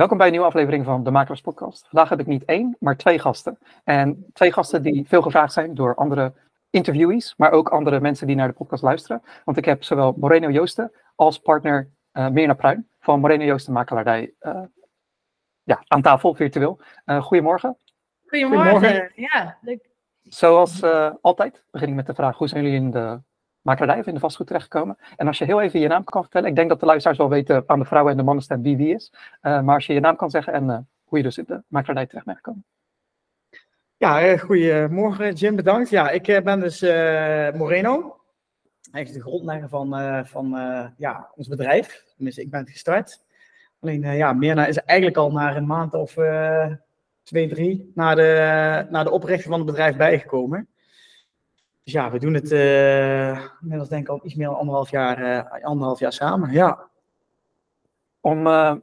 Welkom bij een nieuwe aflevering van de Makelaars Podcast. Vandaag heb ik niet één, maar twee gasten. En twee gasten die veel gevraagd zijn door andere interviewees, maar ook andere mensen die naar de podcast luisteren. Want ik heb zowel Moreno Joosten als partner uh, Mirna Pruin van Moreno Joosten Makelaardij uh, ja, aan tafel, virtueel. Uh, goedemorgen. Goedemorgen. Goedemorgen. Ja, leuk. Zoals altijd begin ik met de vraag, hoe zijn jullie in de makelaardij of in de vastgoed terechtgekomen. En als je heel even je naam kan vertellen, ik denk dat de luisteraars wel weten aan de vrouwen en de mannenstem wie wie is. Uh, maar als je je naam kan zeggen en uh, hoe je dus in de terecht bent gekomen. Ja, uh, goedemorgen Jim, bedankt. Ja, ik ben dus Moreno. Eigenlijk de grondlegger van, van ja, ons bedrijf. Tenminste, ik ben het gestart. Alleen, ja, Mirna is eigenlijk al na een maand of twee, drie na de, na de oprichting van het bedrijf bijgekomen. Dus ja, we doen het uh, inmiddels denk ik al iets meer dan anderhalf jaar, uh, anderhalf jaar samen. Ja. Om uh,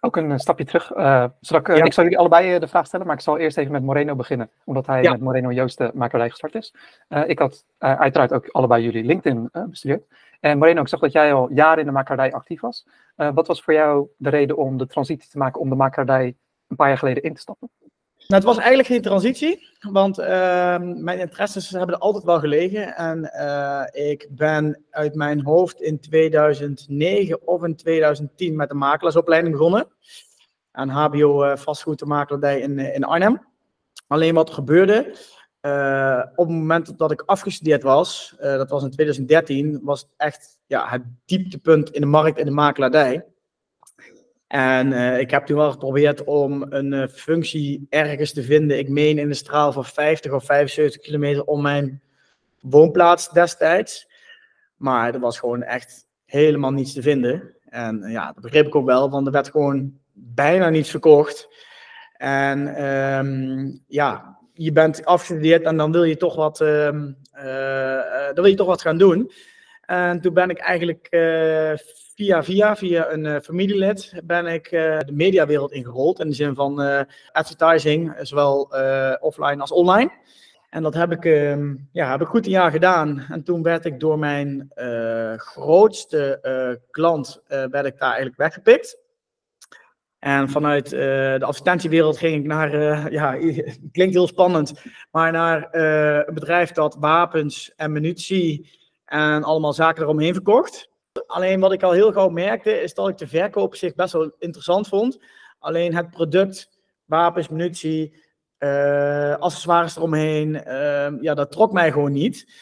ook een stapje terug. zodat ik, ja. ik zal jullie allebei de vraag stellen, maar ik zal eerst even met Moreno beginnen, omdat hij ja. met Moreno Joost de gestart is. ik had uiteraard ook allebei jullie LinkedIn bestudeerd. En Moreno, ik zag dat jij al jaren in de makelaardij actief was. wat was voor jou de reden om de transitie te maken om de makelaardij een paar jaar geleden in te stappen? Nou, het was eigenlijk geen transitie, want uh, mijn interesses hebben er altijd wel gelegen. En uh, ik ben uit mijn hoofd in 2009 of in 2010 met de makelaarsopleiding begonnen. Aan HBO uh, vastgoedmakelaardij in, in Arnhem. Alleen wat er gebeurde, op het moment dat ik afgestudeerd was, dat was in 2013, was het echt ja, het dieptepunt in de markt in de makelaardij. En uh, ik heb toen wel geprobeerd om een uh, functie ergens te vinden. Ik meen in de straal van 50 of 75 kilometer om mijn woonplaats destijds. Maar er was gewoon echt helemaal niets te vinden. En uh, ja, dat begreep ik ook wel, want er werd gewoon bijna niets verkocht. En um, ja, je bent afgestudeerd en dan wil je toch wat, um, dan wil je toch wat gaan doen. En toen ben ik eigenlijk via via, via een uh, familielid, ben ik uh, de mediawereld ingerold. In de zin van uh, advertising, zowel offline als online. En dat heb ik, ehm, ja, heb ik goed een jaar gedaan. En toen werd ik door mijn grootste klant, werd ik daar eigenlijk weggepikt. En vanuit de advertentiewereld ging ik naar, ja, klinkt heel spannend, maar naar een bedrijf dat wapens en munitie en allemaal zaken eromheen verkocht. Alleen wat ik al heel gauw merkte, is dat ik de verkoop zich best wel interessant vond. Alleen het product, wapens, munitie, uh, accessoires eromheen, uh, ja, dat trok mij gewoon niet.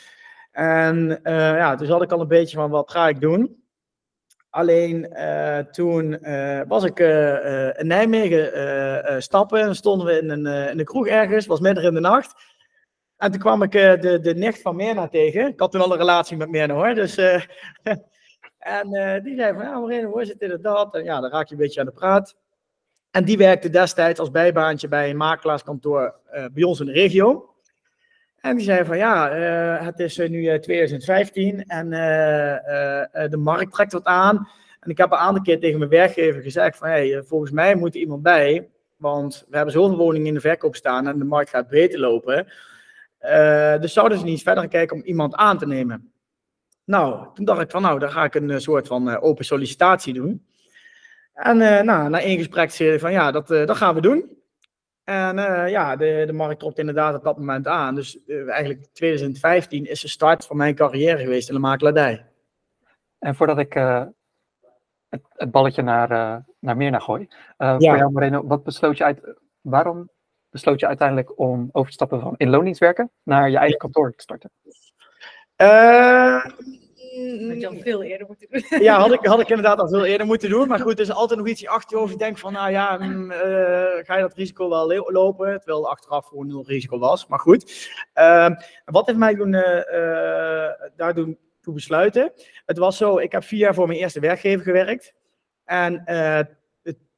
En uh, ja, toen had ik al een beetje van, wat ga ik doen? Alleen toen was ik in Nijmegen stappen en stonden we in een, in een kroeg ergens, was midden in de nacht. En toen kwam ik de, de nicht van Merna tegen. Ik had toen al een relatie met Merna hoor, dus En uh, die zei van, ja Moreno, hoe is het inderdaad? En ja, dan raak je een beetje aan de praat. En die werkte destijds als bijbaantje bij een makelaarskantoor uh, bij ons in de regio. En die zei van, ja, uh, het is nu 2015 en de markt trekt wat aan. En ik heb een aantal keer tegen mijn werkgever gezegd van, hey, volgens mij moet er iemand bij. Want we hebben zoveel woningen in de verkoop staan en de markt gaat beter lopen. dus zouden ze niet verder kijken om iemand aan te nemen? Nou, toen dacht ik van nou, dan ga ik een eh, soort van uh, open sollicitatie doen. En uh, nou, na één gesprek zei van ja, dat, dat gaan we doen. En ja, de, de markt tropt inderdaad op dat moment aan. Dus eigenlijk 2015 is de start van mijn carrière geweest in de makelaardij. En voordat ik het, het, balletje naar, naar Mirna gooi. Ja. Voor jou Moreno, wat besloot je uit, waarom besloot je uiteindelijk om over te stappen van in loondienstwerken naar je eigen kantoor te starten? Uh, had je al veel eerder moeten doen. Ja, had ik, had ik inderdaad al veel eerder moeten doen. Maar goed, er is altijd nog iets achter je hoofd. Je denkt van, nou ja, mm, uh, ga je dat risico wel lopen? Terwijl achteraf gewoon nul risico was. Maar goed. Uh, wat heeft mij toen, uh, daar doen, toe besluiten? Het was zo, ik heb vier jaar voor mijn eerste werkgever gewerkt. En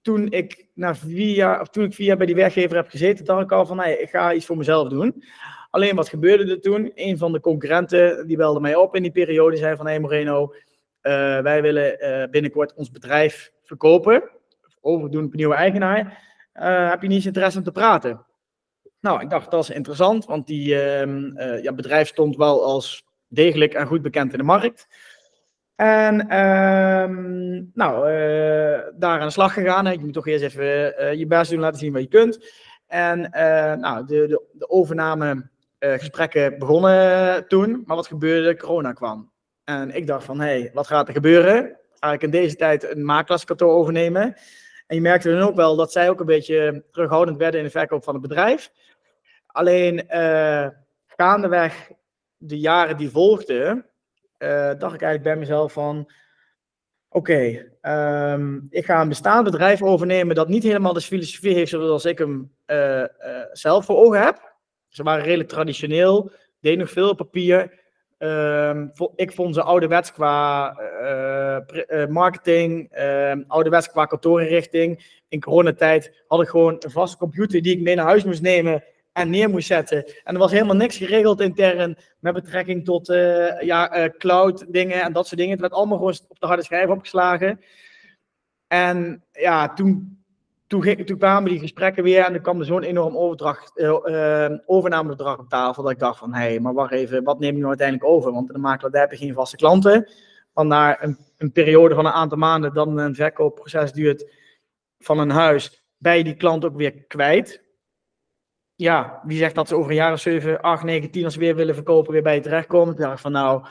toen ik, na vier jaar, of toen ik vier jaar bij die werkgever heb gezeten, dacht ik al van, nee, ik ga iets voor mezelf doen. Alleen wat gebeurde er toen? Een van de concurrenten die belde mij op in die periode. zei van, hé hey Moreno, uh, wij willen uh, binnenkort ons bedrijf verkopen. Of overdoen op een nieuwe eigenaar. Uh, heb je niet interesse om te praten? Nou, ik dacht dat is interessant, want die ehm, ja, bedrijf stond wel als degelijk en goed bekend in de markt. En ehm, nou, daar aan de slag gegaan. Je moet toch eerst even je best doen, laten zien wat je kunt. En nou, de, de, de overnamegesprekken begonnen toen. Maar wat gebeurde? Corona kwam. En ik dacht van, hé, hey, wat gaat er gebeuren? Ga ik in deze tijd een makelaarskantoor overnemen? En je merkte dan ook wel dat zij ook een beetje terughoudend werden in de verkoop van het bedrijf. Alleen uh, gaandeweg de jaren die volgden, uh, dacht ik eigenlijk bij mezelf van, oké, ehm, ik ga een bestaand bedrijf overnemen dat niet helemaal de filosofie heeft zoals ik hem zelf voor ogen heb. Ze waren redelijk traditioneel, deden nog veel papier. Um, ik vond ze ouderwets qua uh, marketing, uh, ouderwets qua kantoorrichting. In coronatijd had ik gewoon een vaste computer die ik mee naar huis moest nemen en neer moest zetten. En er was helemaal niks geregeld intern met betrekking tot uh, ja, cloud dingen en dat soort dingen. Het werd allemaal gewoon op de harde schijf opgeslagen. En ja, toen toen, toen kwamen die gesprekken weer en er kwam er zo'n enorm overdracht, uh, overnamebedrag op tafel. Dat ik dacht van, hé, hey, maar wacht even, wat neem je nou uiteindelijk over? Want de makelaar heb je geen vaste klanten. Want na een, een, periode van een aantal maanden, dan een verkoopproces duurt van een huis, je die klant ook weer kwijt. Ja, wie zegt dat ze over een jaar of 7, 8, 9, 10 als ze weer willen verkopen, weer bij je terechtkomen? Ik dacht van, nou,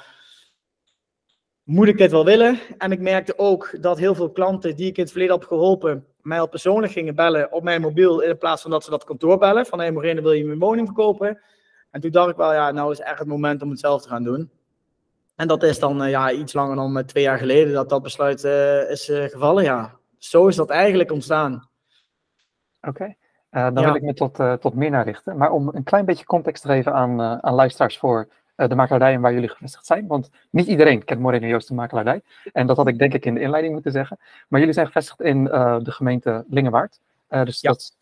moet ik dit wel willen? En ik merkte ook dat heel veel klanten die ik in het verleden heb geholpen, mij al persoonlijk gingen bellen op mijn mobiel, in plaats van dat ze dat kantoor bellen. Van, hé hey, Morene, wil je mijn woning verkopen? En toen dacht ik wel, ja, nou is echt het moment om het zelf te gaan doen. En dat is dan uh, ja, iets langer dan uh, twee jaar geleden dat dat besluit uh, is gevallen, ja. Zo is dat eigenlijk ontstaan. Oké, dan ja. wil ik me tot, tot Mirna richten. Maar om een klein beetje context te geven aan, aan luisteraars voor de makelarijen waar jullie gevestigd zijn. Want niet iedereen kent Moreno Joost de makelarij. En dat had ik denk ik in de inleiding moeten zeggen. Maar jullie zijn gevestigd in uh, de gemeente Lingewaard. Uh, dus ja. dat is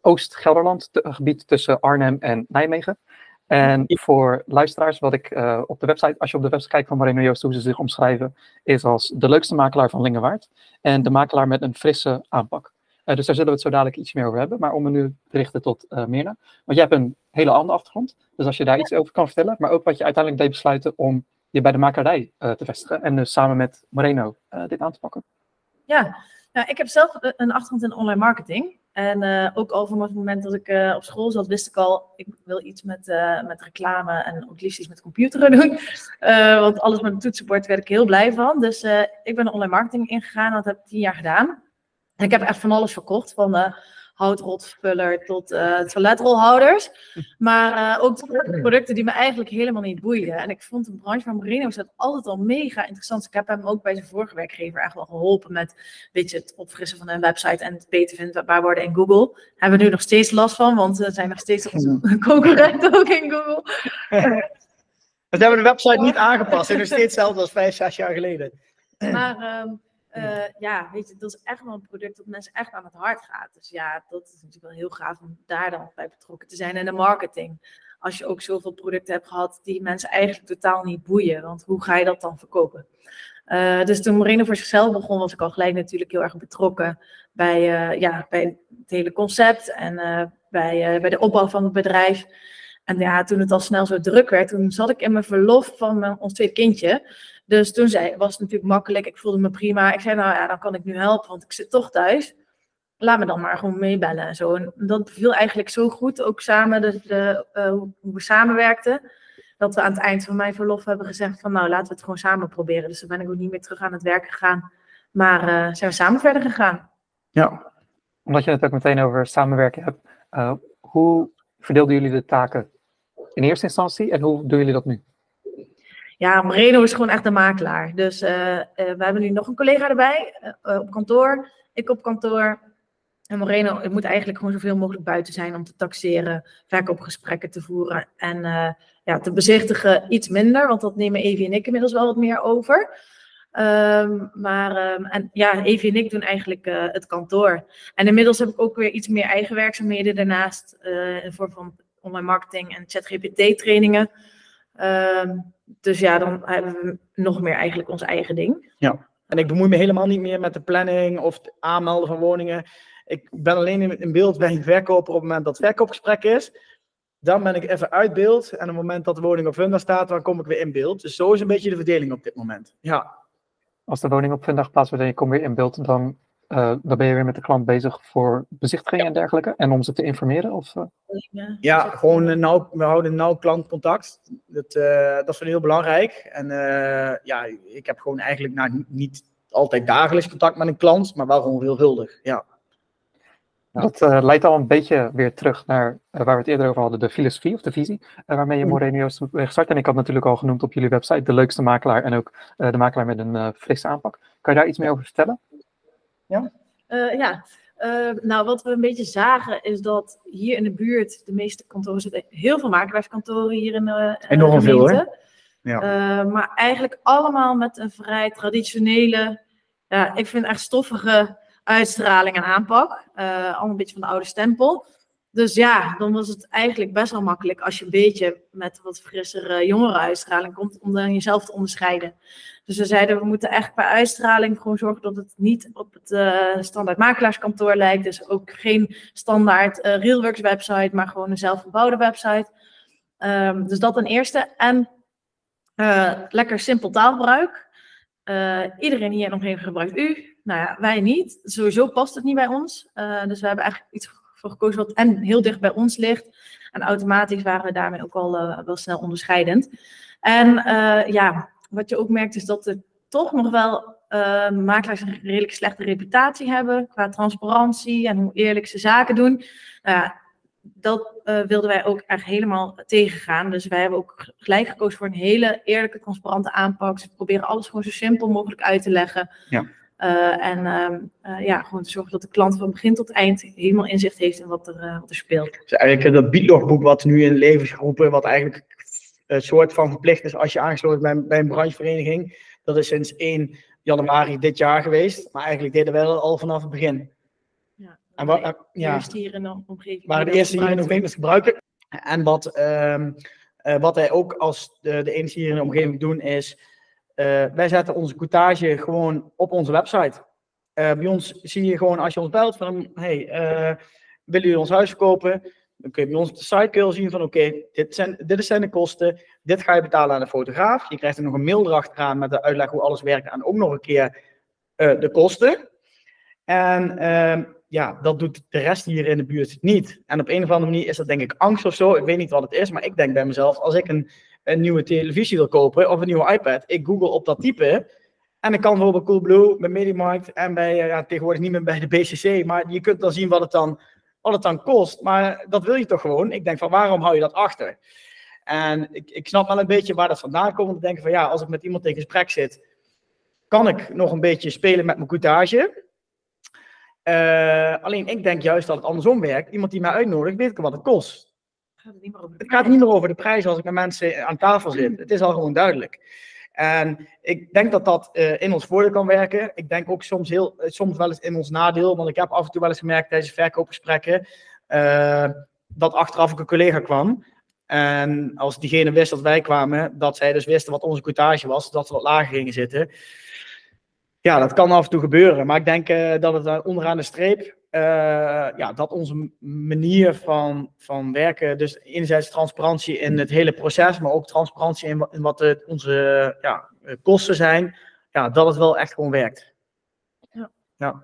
Oost-Gelderland, gebied tussen Arnhem en Nijmegen. En voor luisteraars, wat ik op de website, als je op de website kijkt van Moreno Joost, hoe ze zich omschrijven, is als de leukste makelaar van Lingewaard. En de makelaar met een frisse aanpak. Uh, dus daar zullen we het zo dadelijk iets meer over hebben. Maar om me nu te richten tot uh, Mirna. Want jij hebt een hele andere achtergrond. Dus als je daar iets over kan vertellen. Maar ook wat je uiteindelijk deed besluiten om je bij de makerij uh, te vestigen. En dus samen met Moreno dit aan te pakken. Ja, nou, ik heb zelf een achtergrond in online marketing. En ook al vanaf het moment dat ik op school zat, wist ik al, ik wil iets met, met reclame en ook liefst iets met computeren doen. want alles met een toetsenbord werd ik heel blij van. Dus ik ben online marketing ingegaan, dat heb ik tien jaar gedaan ik heb echt van alles verkocht, van de houtrotvuller tot uh, toiletrolhouders. Maar uh, ook producten die me eigenlijk helemaal niet boeiden. En ik vond de branche van Marino dat altijd al mega interessant. Dus ik heb hem ook bij zijn vorige werkgever echt wel geholpen met weet je, het opfrissen van een website en het beter vindbaar worden in Google. Daar hebben we nu nog steeds last van, want we zijn nog steeds onze concurrenten ook in Google. We hebben de website niet aangepast. Het is nog steeds hetzelfde als vijf, zes jaar geleden. Maar um, uh, ja, weet je, dat is echt wel een product dat mensen echt aan het hart gaat. Dus ja, dat is natuurlijk wel heel gaaf om daar dan bij betrokken te zijn. En de marketing. Als je ook zoveel producten hebt gehad die mensen eigenlijk totaal niet boeien. Want hoe ga je dat dan verkopen? Uh, dus toen Moreno voor zichzelf begon, was ik al gelijk natuurlijk heel erg betrokken bij, uh, ja, bij het hele concept en bij, bij de opbouw van het bedrijf. En ja, toen het al snel zo druk werd, toen zat ik in mijn verlof van ons tweede kindje. Dus toen zei, was het natuurlijk makkelijk. Ik voelde me prima. Ik zei, nou ja, dan kan ik nu helpen, want ik zit toch thuis. Laat me dan maar gewoon meebellen en zo. En dat viel eigenlijk zo goed, ook samen, de, de, uh, hoe we samenwerkten. Dat we aan het eind van mijn verlof hebben gezegd van, nou, laten we het gewoon samen proberen. Dus dan ben ik ook niet meer terug aan het werk gegaan. Maar uh, zijn we samen verder gegaan. Ja, omdat je het ook meteen over samenwerken hebt. Uh, hoe verdeelden jullie de taken in eerste instantie en hoe doen jullie dat nu? Ja, Moreno is gewoon echt een makelaar. Dus uh, we hebben nu nog een collega erbij uh, op kantoor. Ik op kantoor. En Moreno het moet eigenlijk gewoon zoveel mogelijk buiten zijn om te taxeren, verkoopgesprekken te voeren en ja, te bezichtigen iets minder, want dat nemen Evie en ik inmiddels wel wat meer over. Um, maar um, en, ja, Evie en ik doen eigenlijk het kantoor. En inmiddels heb ik ook weer iets meer eigen werkzaamheden daarnaast in de vorm van online marketing en ChatGPT trainingen. Um, dus ja, dan hebben we nog meer eigenlijk ons eigen ding. Ja, en ik bemoei me helemaal niet meer met de planning of het aanmelden van woningen. Ik ben alleen in beeld bij een verkoper op het moment dat het verkoopgesprek is. Dan ben ik even uit beeld. En op het moment dat de woning op Funda staat, dan kom ik weer in beeld. Dus zo is een beetje de verdeling op dit moment. Ja. als de woning op vindag geplaatst wordt en je komt weer in beeld, dan, uh, dan ben je weer met de klant bezig voor bezichtiging en dergelijke. En om ze te informeren? Of, uh... Ja, gewoon nauw, we houden nauw klantcontact. Dat, dat is heel belangrijk. En ja, ik heb gewoon eigenlijk nou, niet altijd dagelijks contact met een klant, maar wel gewoon veelvuldig. Ja. Dat uh, leidt al een beetje weer terug naar uh, waar we het eerder over hadden, de filosofie of de visie, uh, waarmee je mm. Moreno is gestart. En ik had natuurlijk al genoemd op jullie website de leukste makelaar en ook de makelaar met een frisse aanpak. Kan je daar iets meer over vertellen? Ja, ja. nou wat we een beetje zagen is dat hier in de buurt de meeste kantoren zitten, heel veel makelaarskantoren hier in de Enorm veel hè? Ja. maar eigenlijk allemaal met een vrij traditionele, ja, ik vind echt stoffige uitstraling en aanpak. Uh, allemaal een beetje van de oude stempel. Dus ja, dan was het eigenlijk best wel makkelijk als je een beetje met wat frissere, jongere uitstraling komt om dan jezelf te onderscheiden. Dus we zeiden, we moeten echt bij uitstraling gewoon zorgen dat het niet op het uh, standaard makelaarskantoor lijkt. Dus ook geen standaard uh, Realworks website, maar gewoon een zelfgebouwde website. Um, dus dat een eerste. En lekker simpel taalgebruik. iedereen hier in de omgeving gebruikt u. Nou ja, wij niet. Sowieso past het niet bij ons. Dus we hebben eigenlijk iets voor gekozen wat en heel dicht bij ons ligt. En automatisch waren we daarmee ook al uh, wel snel onderscheidend. En uh, ja, wat je ook merkt is dat er toch nog wel makelaars een redelijk slechte reputatie hebben qua transparantie en hoe eerlijk ze zaken doen. Nou dat wilden wij ook echt helemaal tegengaan. Dus wij hebben ook gelijk gekozen voor een hele eerlijke, transparante aanpak. Ze proberen alles gewoon zo simpel mogelijk uit te leggen. Ja. Uh, en uh, uh, ja, gewoon te zorgen dat de klant van begin tot eind helemaal inzicht heeft in wat er, wat er speelt. Dus eigenlijk dat biedlogboek wat nu in leven is geroepen, wat eigenlijk een soort van verplicht is als je aangesloten bent bij een branchevereniging. Dat is sinds 1 januari dit jaar geweest, maar eigenlijk deden we dat al vanaf het begin. Ja, en wat, ja, eerst hier in de omgeving. Maar de eerste hier in de omgeving gebruiken. En wat, um, wat wij ook als de, de enige hier in de omgeving doen is wij zetten onze coutage gewoon op onze website. Uh, bij ons zie je gewoon als je ons belt van, hey, uh, willen jullie ons huis verkopen? Dan kun je bij ons op de site kun zien van, oké, dit, zijn, dit zijn de kosten, dit ga je betalen aan de fotograaf. Je krijgt er nog een mail erachteraan met de uitleg hoe alles werkt en ook nog een keer de kosten. En ehm, ja, dat doet de rest hier in de buurt niet. En op een of andere manier is dat denk ik angst of zo. Ik weet niet wat het is, maar ik denk bij mezelf, als ik een een nieuwe televisie wil kopen of een nieuwe iPad, ik google op dat type. En ik kan bijvoorbeeld Coolblue bij MediaMarkt en bij, eh, tegenwoordig niet meer bij de BCC, maar je kunt dan zien wat het dan, wat het dan kost. Maar dat wil je toch gewoon? Ik denk van waarom hou je dat achter? En ik, ik snap wel een beetje waar dat vandaan komt. Om te denken van ja, als ik met iemand in gesprek zit, kan ik nog een beetje spelen met mijn coutage. Uh, alleen ik denk juist dat het andersom werkt. Iemand die mij uitnodigt, weet ik wat het kost gaat het niet meer over de Het gaat niet meer over de prijs als ik met mensen aan tafel zit. Het is al gewoon duidelijk. En ik denk dat dat uh, in ons voordeel kan werken. Ik denk ook soms, heel, eh, soms wel eens in ons nadeel. Want ik heb af en toe wel eens gemerkt tijdens verkoopgesprekken. Uh, dat achteraf ook een collega kwam. En als diegene wist dat wij kwamen, dat zij dus wisten wat onze quotage was, dat ze wat lager gingen zitten. Ja, dat kan af en toe gebeuren. Maar ik denk uh, dat het onderaan de streep ja, dat onze manier van, van werken, dus enerzijds transparantie in het hele proces, maar ook transparantie in, in wat het, onze ja, kosten zijn, ja, dat het wel echt gewoon werkt. Ja. ja.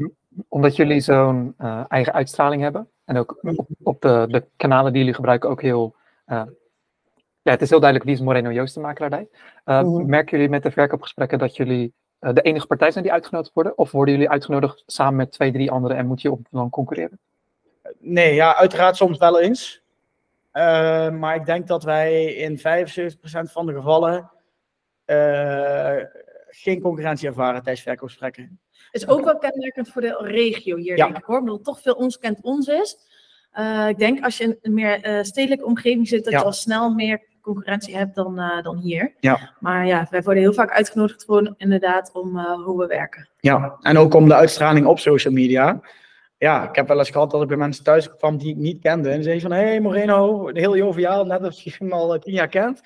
Omdat jullie zo'n uh, eigen uitstraling hebben en ook op, op de, de, kanalen die jullie gebruiken ook heel uh, ja, het is heel duidelijk wie is Moreno Joost de makelaardij. Uh, mm -hmm. Merken jullie met de verkoopgesprekken dat jullie de enige partij zijn die uitgenodigd worden? Of worden jullie uitgenodigd samen met twee, drie anderen en moet je op dan concurreren? Nee, ja, uiteraard soms wel eens. Uh, maar ik denk dat wij in 75% van de gevallen uh, geen concurrentie ervaren tijdens verkoopgesprekken. Is ook wel kenmerkend voor de regio hier, ja. denk ik hoor. Omdat toch veel ons kent ons is. Uh, ik denk als je in een meer stedelijke omgeving zit, dat ja. je al snel meer concurrentie hebt dan, uh, dan hier. Ja. Maar ja, wij worden heel vaak uitgenodigd gewoon inderdaad om uh, hoe we werken. Ja, en ook om de uitstraling op social media. Ja, ik heb wel eens gehad dat ik bij mensen thuis kwam die ik niet kende. En zei van, hé hey Moreno, heel joviaal, net als je hem al tien jaar kent.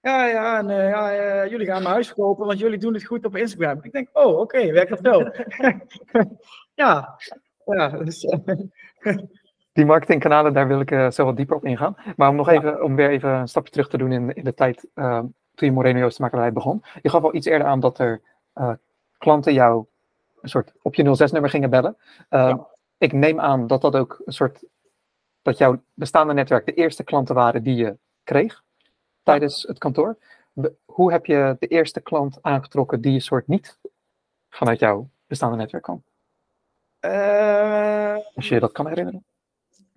Ja, ja, en uh, ja, jullie gaan mijn huis verkopen, want jullie doen het goed op Instagram. Ik denk, oh, oké, okay, werkt dat zo? ja, ja dus, die marketingkanalen, daar wil ik uh, zo wat dieper op ingaan. Maar om nog even, om weer even een stapje terug te doen in, in de tijd uh, toen je Moreno Joostenmakerij begon. Je gaf al iets eerder aan dat er uh, klanten jou een soort op je 06-nummer gingen bellen. Ehm, ik neem aan dat dat ook een soort, dat jouw bestaande netwerk de eerste klanten waren die je kreeg tijdens het kantoor. Hoe heb je de eerste klant aangetrokken die je soort niet vanuit jouw bestaande netwerk kwam? Uh, Als je dat kan herinneren.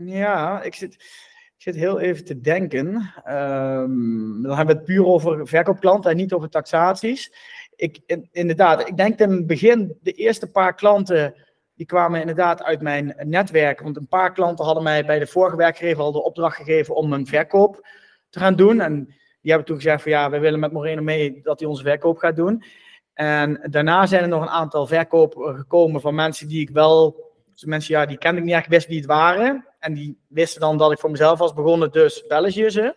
Ja, ik zit, ik zit heel even te denken. Um, dan hebben we het puur over verkoopklanten en niet over taxaties. Ik, in, inderdaad, ik denk in het begin, de eerste paar klanten, die kwamen inderdaad uit mijn netwerk. Want een paar klanten hadden mij bij de vorige werkgever al de opdracht gegeven om een verkoop te gaan doen. En die hebben toen gezegd van ja, we willen met Moreno mee dat hij onze verkoop gaat doen. En daarna zijn er nog een aantal verkopen gekomen van mensen die ik wel, mensen ja, die kende ik niet echt, wist wie het waren. En die wisten dan dat ik voor mezelf was begonnen, dus bellen je ze.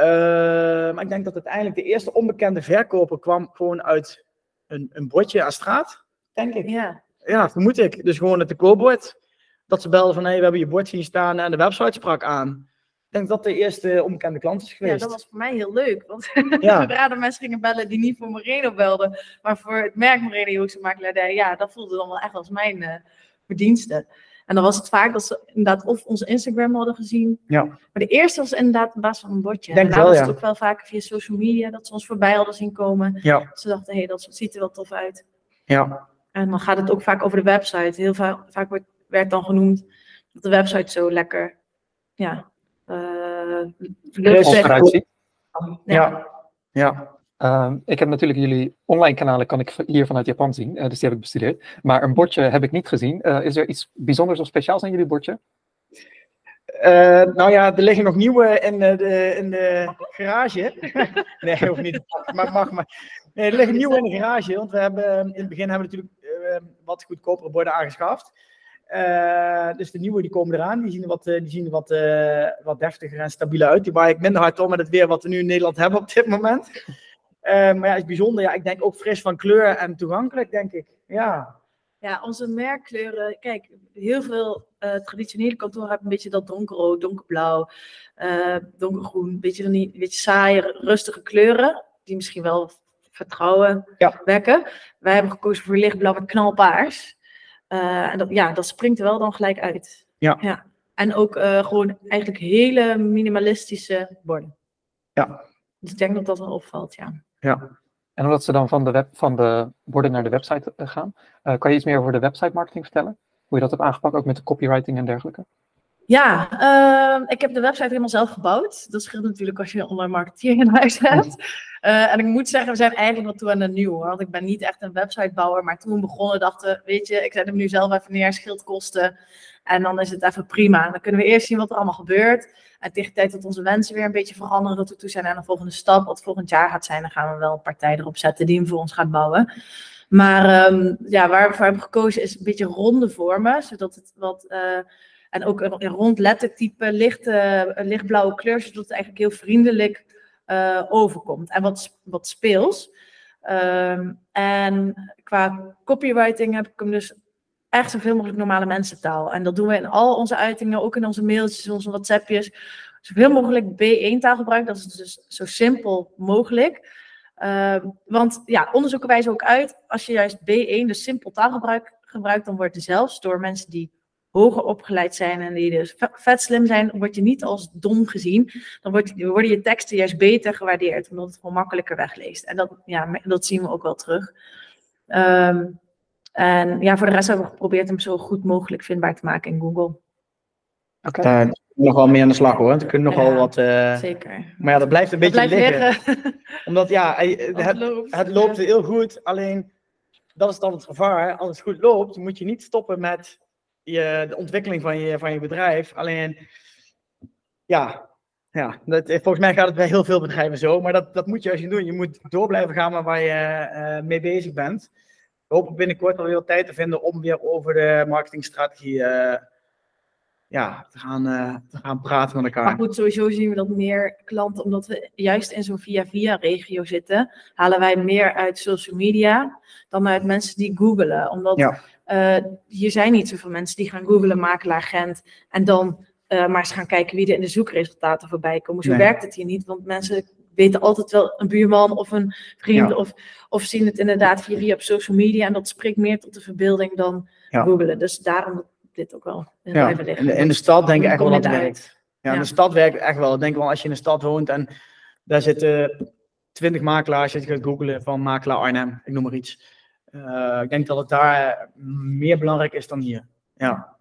Uh, maar ik denk dat uiteindelijk de eerste onbekende verkoper kwam gewoon uit een, een bordje aan straat, denk ik. Ja. Ja, vermoed ik. Dus gewoon het koopbord. Dat ze belden van, hé, hey, we hebben je bord zien staan en de website sprak aan. Ik denk dat de eerste onbekende klant is geweest. Ja, dat was voor mij heel leuk. Want ja. zodra de mensen gingen bellen die niet voor Moreno belden, maar voor het merk Moreno Joekse Makelaardij, ja, dat voelde dan wel echt als mijn uh, verdienste. En dan was het vaak dat ze inderdaad of onze Instagram hadden gezien. Ja. Maar de eerste was inderdaad op basis van een bordje. Denk en wel, was ja. het ook wel vaak via social media dat ze ons voorbij hadden zien komen. Ja. Ze dachten, hé, hey, dat ziet er wel tof uit. Ja. En dan gaat het ook vaak over de website. Heel vaak, vaak wordt, werd dan genoemd dat de website zo lekker, ja, uh, leuk eruit ziet. Ja. ja. Um, ik heb natuurlijk jullie online kanalen kan ik hier vanuit Japan zien, uh, dus die heb ik bestudeerd. Maar een bordje heb ik niet gezien. Uh, is er iets bijzonders of speciaals aan jullie bordje? Uh, nou ja, er liggen nog nieuwe in de, in de garage. nee, hoeft niet. Maar mag maar. Nee, er liggen nieuwe in de garage, want we hebben in het begin hebben we natuurlijk wat goedkopere borden aangeschaft. Dus de nieuwe die komen eraan. Die zien er wat, die zien er wat, wat deftiger en stabieler uit. Die waar ik minder hard om met het weer wat we nu in Nederland hebben op dit moment. Uh, maar ja, het is bijzonder. Ja, ik denk ook fris van kleur en toegankelijk, denk ik. Ja. Ja, onze merkkleuren. Kijk, heel veel traditionele kantoren hebben een beetje dat donkerrood, donkerblauw, donkergroen. Een beetje, een beetje saaie, rustige kleuren. Die misschien wel vertrouwen ja. wekken. Wij hebben gekozen voor lichtblauw met knalpaars. Uh, en dat, ja, dat springt er wel dan gelijk uit. Ja. ja. En ook uh, gewoon eigenlijk hele minimalistische borden. Ja. Dus ik denk dat dat wel opvalt, ja. Ja. En omdat ze dan van de, web, van de borden naar de website uh, gaan, kan je iets meer over de website marketing vertellen? Hoe je dat hebt aangepakt, ook met de copywriting en dergelijke? Ja, uh, ik heb de website helemaal zelf gebouwd. Dat scheelt natuurlijk als je een online marketeer in huis hebt. Uh, en ik moet zeggen, we zijn eigenlijk wat toe aan de nieuw. Want ik ben niet echt een websitebouwer. Maar toen we begonnen dachten weet je, ik zet hem nu zelf even neer, scheelt kosten. En dan is het even prima. Dan kunnen we eerst zien wat er allemaal gebeurt. En tegen de tijd dat onze wensen weer een beetje veranderen, dat we toe zijn aan de volgende stap. Wat volgend jaar gaat zijn, dan gaan we wel een partij erop zetten die hem voor ons gaat bouwen. Maar um, ja, waar we voor hebben gekozen is een beetje ronde vormen. Zodat het wat... Uh, en ook een rond lettertype, lichte, lichtblauwe kleur, zodat het eigenlijk heel vriendelijk uh, overkomt. En wat, wat speels. Um, en qua copywriting heb ik hem dus echt zoveel mogelijk normale mensentaal. En dat doen we in al onze uitingen, ook in onze mailtjes, onze WhatsAppjes. Zoveel mogelijk B1-taal gebruiken, dat is dus zo simpel mogelijk. Uh, want ja, onderzoeken wijzen ook uit, als je juist B1, dus simpel taalgebruik gebruikt, dan wordt er zelfs door mensen die hoger opgeleid zijn en die dus vet slim zijn, word je niet als dom gezien. Dan worden je teksten juist beter gewaardeerd, omdat het gewoon makkelijker wegleest. En dat, ja, dat zien we ook wel terug. Um, en ja, voor de rest hebben we geprobeerd hem zo goed mogelijk vindbaar te maken in Google. Oké. Okay. Daar nog wel mee aan de slag hoor. Er kunnen nog wel Ja, wat. Uh, Zeker. Maar ja, dat blijft een Dat beetje blijft liggen. liggen. Omdat ja, het, loopt. het loopt heel goed. Alleen dat is dan het gevaar. Als het goed loopt, moet je niet stoppen met je, de ontwikkeling van je, van je bedrijf. Alleen, ja, ja dat, volgens mij gaat het bij heel veel bedrijven zo. Maar dat, dat moet je als je doen. Je moet door blijven gaan met waar je eh, mee bezig bent. We hopen binnenkort alweer wat tijd te vinden om weer over de marketingstrategie eh, ja, te, gaan, eh, te gaan praten met Maar elkaar. goed, sowieso zien we dat meer klanten, omdat we juist in zo'n via-via-regio zitten, halen wij meer uit social media dan uit mensen die googelen. Omdat Ja. Eh, hier zijn niet zoveel mensen die gaan googelen, makelaar Gent, en dan eh, maar eens gaan kijken wie er in de zoekresultaten voorbij komen. Zo Nee. werkt het hier niet, want mensen weten altijd wel een buurman of een vriend of, of zien het inderdaad via, via op social media en dat spreekt meer tot de verbeelding dan ja. googelen. Dus daarom dit ook wel in ja. In de, in de stad denk ik echt wel dat het werkt. Ja, in de stad werkt echt wel. Ik denk wel als je in de stad woont en daar zitten twintig makelaars, je gaat googelen van makelaar Arnhem, ik noem maar iets. Uh, ik denk dat het daar meer belangrijk is dan hier. Ja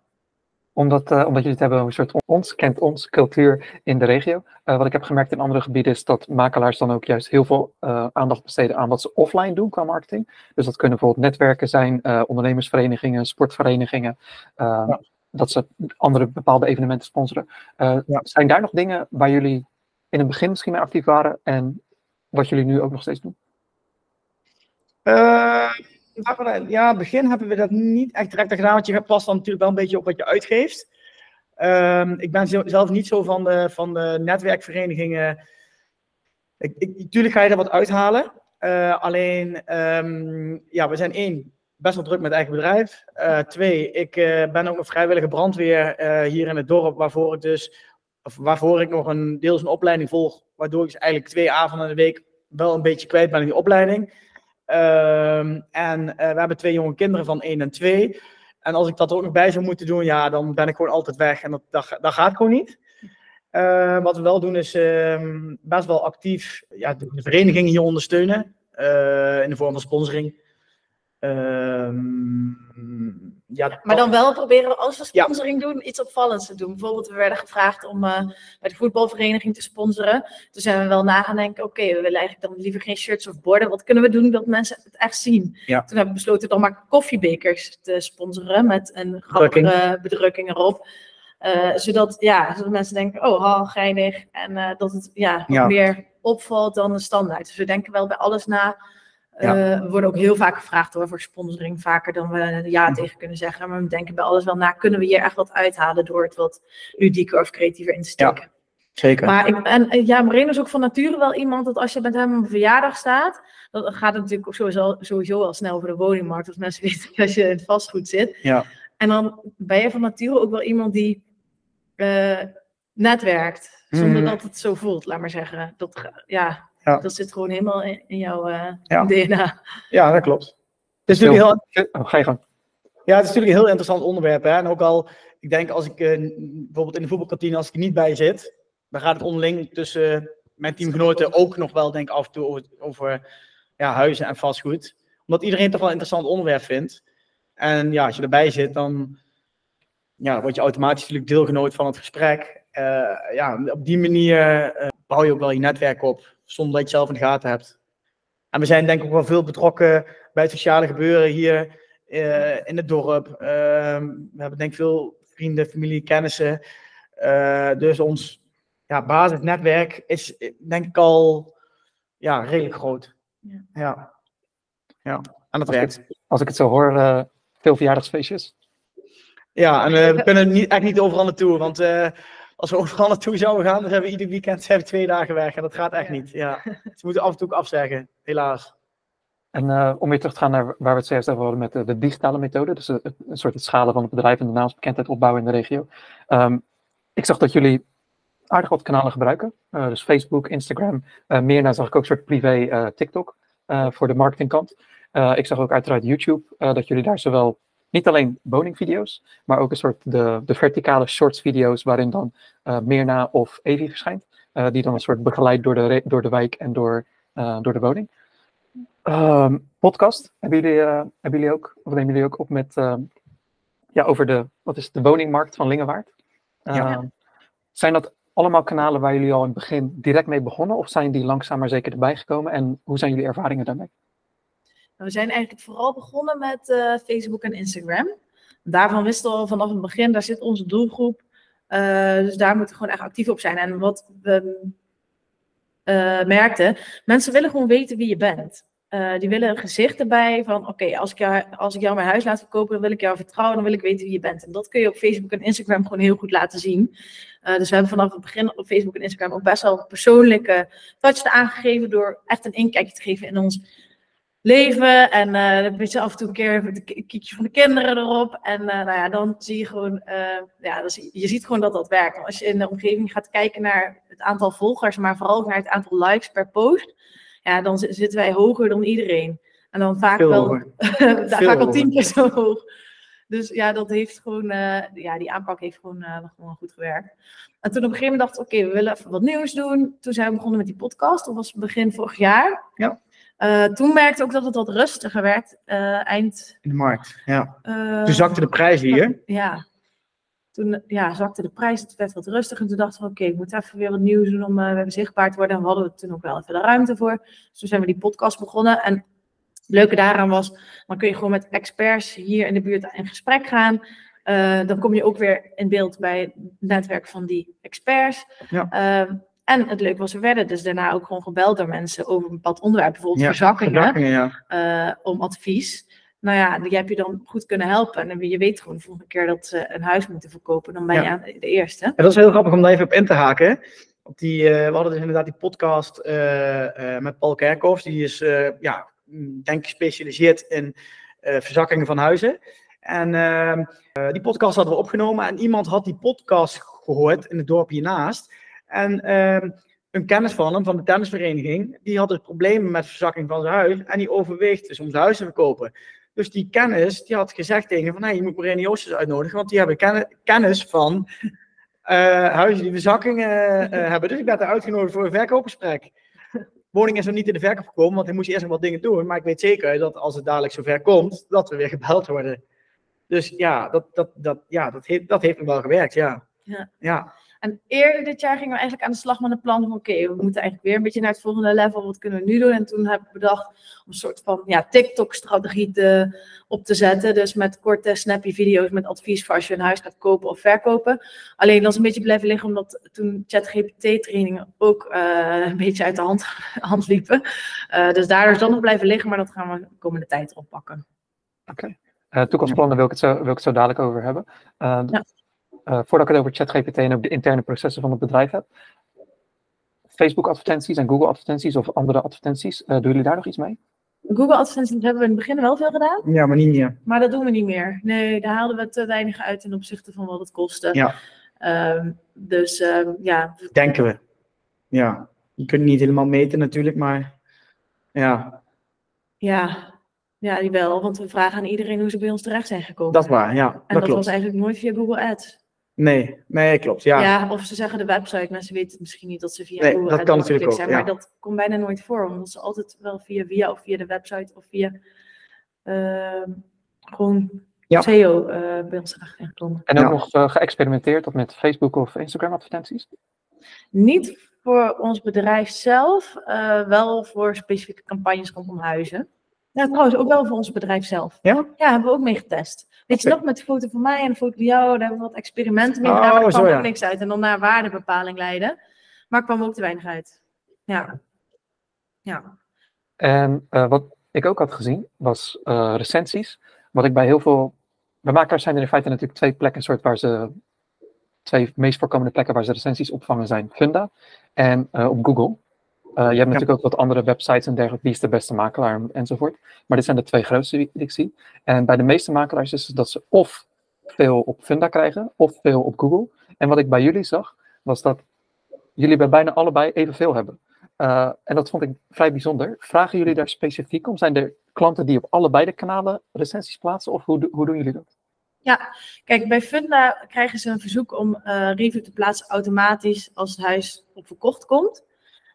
omdat, uh, omdat jullie het hebben over een soort ons, kent ons, cultuur in de regio. Uh, wat ik heb gemerkt in andere gebieden is dat makelaars dan ook juist heel veel aandacht besteden aan wat ze offline doen qua marketing. Dus dat kunnen bijvoorbeeld netwerken zijn, ondernemersverenigingen, sportverenigingen. Ja. Dat ze andere bepaalde evenementen sponsoren. Ja. Zijn daar nog dingen waar jullie in het begin misschien mee actief waren en wat jullie nu ook nog steeds doen? Ja, begin hebben we dat niet echt direct gedaan, want je past dan natuurlijk wel een beetje op wat je uitgeeft. Um, ik ben zelf niet zo van de, van de netwerkverenigingen. Ik, ik, natuurlijk ga je er wat uithalen. Uh, alleen, um, ja, we zijn één, best wel druk met eigen bedrijf. Uh, twee, ik uh, ben ook een vrijwillige brandweer hier in het dorp, waarvoor ik dus, of waarvoor ik nog een deels een opleiding volg, waardoor ik dus eigenlijk twee avonden in de week wel een beetje kwijt ben in die opleiding. Um, en uh, we hebben twee jonge kinderen van 1 en 2. En als ik dat ook nog bij zou moeten doen, ja, dan ben ik gewoon altijd weg. En dat, dat, dat gaat gewoon niet. Uh, wat we wel doen is uh, best wel actief ja, de, de vereniging hier ondersteunen. Uh, in de vorm van sponsoring. Ehm, ja, maar dan wel proberen als we sponsoring doen, iets opvallends te doen. Bijvoorbeeld, we werden gevraagd om uh, bij de voetbalvereniging te sponsoren. Toen zijn we wel na gaan denken, oké, we willen eigenlijk dan liever geen shirts of borden. Wat kunnen we doen dat mensen het echt zien? Toen hebben we besloten dan maar koffiebekers te sponsoren met een grappige bedrukking erop. Uh, zodat, ja, zodat mensen denken, oh, geinig. En uh, dat het ja, ja. meer opvalt dan de standaard. Dus we denken wel bij alles na ja. Uh, we worden ook heel vaak gevraagd hoor, voor sponsoring, vaker dan we ja tegen kunnen zeggen. Maar we denken bij alles wel na, kunnen we hier echt wat uithalen door het wat ludieker of creatiever in te steken. Ja, zeker. Maar ik, en ja, Marino is ook van nature wel iemand dat als je met hem op een verjaardag staat, dan gaat het natuurlijk ook sowieso, sowieso al snel voor de woningmarkt, als mensen weten als je in het vastgoed zit. Ja. En dan ben je van nature ook wel iemand die uh, netwerkt, zonder mm. dat het zo voelt, laat maar zeggen. Dat, ja, ja. Dat zit gewoon helemaal in, in jouw uh, ja. DNA. Ja, dat klopt. Het is natuurlijk heel... Oh, ga je gang. Ja, het is natuurlijk een heel interessant onderwerp. Hè? En ook al, ik denk als ik uh, bijvoorbeeld in de voetbalkantine, als ik er niet bij zit, dan gaat het onderling tussen mijn teamgenoten ook nog wel, denk ik, af en toe over, over ja, huizen en vastgoed. Omdat iedereen toch wel een interessant onderwerp vindt. En ja, als je erbij zit, dan ja, word je automatisch natuurlijk deelgenoot van het gesprek. Uh, ja, op die manier bouw je ook wel je netwerk op zonder dat je het zelf in de gaten hebt. En we zijn denk ik ook wel veel betrokken bij het sociale gebeuren hier uh, in het dorp. Uh, we hebben denk ik veel vrienden, familie, kennissen. Uh, dus ons ja, basisnetwerk is denk ik al ja, redelijk groot. Ja. Ja, ja. en dat als werkt. Ik, als ik het zo hoor, veel verjaardagsfeestjes. Ja, en we kunnen niet, echt niet overal naartoe, want als we overal naartoe zouden gaan, dan hebben we ieder weekend hebben twee dagen weg. En dat gaat echt niet. Ja. Ze moeten af en toe ook afzeggen, helaas. En uh, om weer terug te gaan naar waar we het zojuist over hadden met de, de digitale methode, dus een, een soort het schalen van het bedrijf en de naamsbekendheid opbouwen in de regio. Um, ik zag dat jullie aardig wat kanalen gebruiken, uh, dus Facebook, Instagram, uh, meer naar zag ik ook een soort privé TikTok voor de marketingkant. ik zag ook uiteraard YouTube dat jullie daar zowel niet alleen woningvideo's, maar ook een soort de, de verticale shorts video's waarin dan uh, Mirna of Evi verschijnt. Uh, die dan een soort begeleid door de, door de wijk en door, uh, door de woning. Um, podcast hebben jullie, hebben jullie ook, of nemen jullie ook op met, ehm, ja, over de, wat is het, de woningmarkt van Lingewaard? Ja. Ehm, zijn dat allemaal kanalen waar jullie al in het begin direct mee begonnen? Of zijn die langzaam maar zeker erbij gekomen? En hoe zijn jullie ervaringen daarmee? We zijn eigenlijk vooral begonnen met uh, Facebook en Instagram. Daarvan wisten we vanaf het begin, daar zit onze doelgroep. Uh, dus daar moeten we gewoon echt actief op zijn. En wat we uh, merkten, mensen willen gewoon weten wie je bent. die willen een gezicht erbij van, oké, als, ik jou, als ik jou mijn huis laat verkopen, dan wil ik jou vertrouwen, dan wil ik weten wie je bent. En dat kun je op Facebook en Instagram gewoon heel goed laten zien. dus we hebben vanaf het begin op Facebook en Instagram ook best wel persoonlijke touch aangegeven door echt een inkijkje te geven in ons leven. En uh, dan je af en toe een keer een kiekje van de kinderen erop. En uh, nou ja, dan zie je gewoon, uh, ja, je ziet gewoon dat dat werkt. Als je in de omgeving gaat kijken naar het aantal volgers, maar vooral naar het aantal likes per post, ja, dan zitten wij hoger dan iedereen. En dan vaak Veel wel, vaak al tien keer zo hoog. Dus ja, dat heeft gewoon, ja, die aanpak heeft gewoon, gewoon goed gewerkt. En toen op een gegeven moment dacht ik, oké, we willen even wat nieuws doen. Toen zijn we begonnen met die podcast. Dat was begin vorig jaar. Ja. Uh, toen merkte ik ook dat het wat rustiger werd. Uh, eind. In de markt, ja. Uh, toen zakte de prijs hier. Ja. Toen ja, zakte de prijs, het werd wat rustiger. En toen dachten we, oké, ik moet even weer wat nieuws doen om uh, zichtbaar te worden. En we hadden toen ook wel even de ruimte voor. Dus toen zijn we die podcast begonnen. En het leuke daaraan was, dan kun je gewoon met experts hier in de buurt in gesprek gaan. dan kom je ook weer in beeld bij het netwerk van die experts. Ja. En het leuke was, we werden dus daarna ook gewoon gebeld door mensen over een bepaald onderwerp, bijvoorbeeld ja, verzakkingen, ja. uh, om advies. Nou ja, die heb je dan goed kunnen helpen. En je weet gewoon de volgende keer dat ze een huis moeten verkopen, dan ben je de eerste. En dat is heel grappig om daar even op in te haken. Op die, uh, we hadden dus inderdaad die podcast uh, met Paul Kerkhoffs. Die is, ja, denk ik, gespecialiseerd in verzakkingen van huizen. En ehm, die podcast hadden we opgenomen. En iemand had die podcast gehoord in het dorp hiernaast. En ehm, een kennis van hem, van de tennisvereniging, die had dus problemen met verzakking van zijn huis. En die overweegt dus om zijn huis te verkopen. Dus die kennis, die had gezegd tegen hem van, hey, je moet Joostjes uitnodigen, want die hebben kennis van uh, huizen die verzakkingen uh, hebben. Dus ik werd er uitgenodigd voor een verkoopgesprek. Woning is nog niet in de verkoop gekomen, want hij moest eerst nog wat dingen doen. Maar ik weet zeker dat als het dadelijk zover komt, dat we weer gebeld worden. Dus ja, dat, dat, dat, ja, dat, heeft, dat heeft nog wel gewerkt, ja. Ja. ja. En eerder dit jaar gingen we eigenlijk aan de slag met een plan van oké, we moeten eigenlijk weer een beetje naar het volgende level. Wat kunnen we nu doen? En toen heb ik bedacht om een soort van ja, TikTok-strategie te, op te zetten. Dus met korte, snappy video's met advies voor als je een huis gaat kopen of verkopen. Alleen dat is een beetje blijven liggen omdat toen ChatGPT-trainingen ook uh, een beetje uit de hand, hand liepen. Uh, dus daardoor is dat nog blijven liggen, maar dat gaan we de komende tijd erop pakken. Oké. Okay. Uh, toekomstplannen wil ik, het zo, wil ik het zo dadelijk over hebben. Ja uh, voordat ik het over ChatGPT en ook de interne processen van het bedrijf heb. Facebook advertenties en Google advertenties of andere advertenties, uh, doen jullie daar nog iets mee? Google advertenties hebben we in het begin wel veel gedaan. Ja, maar niet meer. Maar dat doen we niet meer. Nee, daar haalden we te weinig uit ten opzichte van wat het kostte. Ja. Um, dus um, ja. Denken we. Ja. Je kunt niet helemaal meten natuurlijk, maar ja. Ja, ja, wel, want we vragen aan iedereen hoe ze bij ons terecht zijn gekomen. Dat is waar, ja. En dat, dat was eigenlijk nooit via Google Ads. Nee, nee, klopt. Ja. ja, of ze zeggen de website, maar ze weten misschien niet dat ze via nee, Google dat kan natuurlijk ook, zijn. Ja. Maar dat komt bijna nooit voor, omdat ze altijd wel via via of via de website of via uh, gewoon ja. SEO uh, bij ons terecht zijn gekomen. En ook nog uh, geëxperimenteerd of met Facebook of Instagram advertenties? Niet voor ons bedrijf zelf, eh, wel voor specifieke campagnes rondom huizen. Ja, trouwens, ook wel voor ons bedrijf zelf. Ja? Ja, hebben we ook mee getest. Weet je nog, met de foto van mij en de foto van jou, daar hebben we wat experimenten mee gedaan, oh, maar kwam ook niks uit. En dan naar waardebepaling leiden. Maar kwam ook te weinig uit. Ja. Ja. En uh, wat ik ook had gezien, was uh, recensies. Wat ik bij heel veel... Bij makelaars zijn er in feite natuurlijk twee plekken, soort waar ze... Twee meest voorkomende plekken waar ze recensies opvangen zijn Funda en uh, op Google. Uh, je hebt natuurlijk ook wat andere websites en dergelijke, wie is de beste makelaar enzovoort. Maar dit zijn de twee grootste die, ik zie. En bij de meeste makelaars is het dat ze of veel op Funda krijgen, of veel op Google. En wat ik bij jullie zag, was dat jullie bij bijna allebei evenveel hebben. Uh, en dat vond ik vrij bijzonder. Vragen jullie daar specifiek om? Zijn er klanten die op allebei de kanalen recensies plaatsen? Of hoe, hoe doen jullie dat? Ja, kijk, bij Funda krijgen ze een verzoek om uh, review te plaatsen automatisch als het huis op verkocht komt.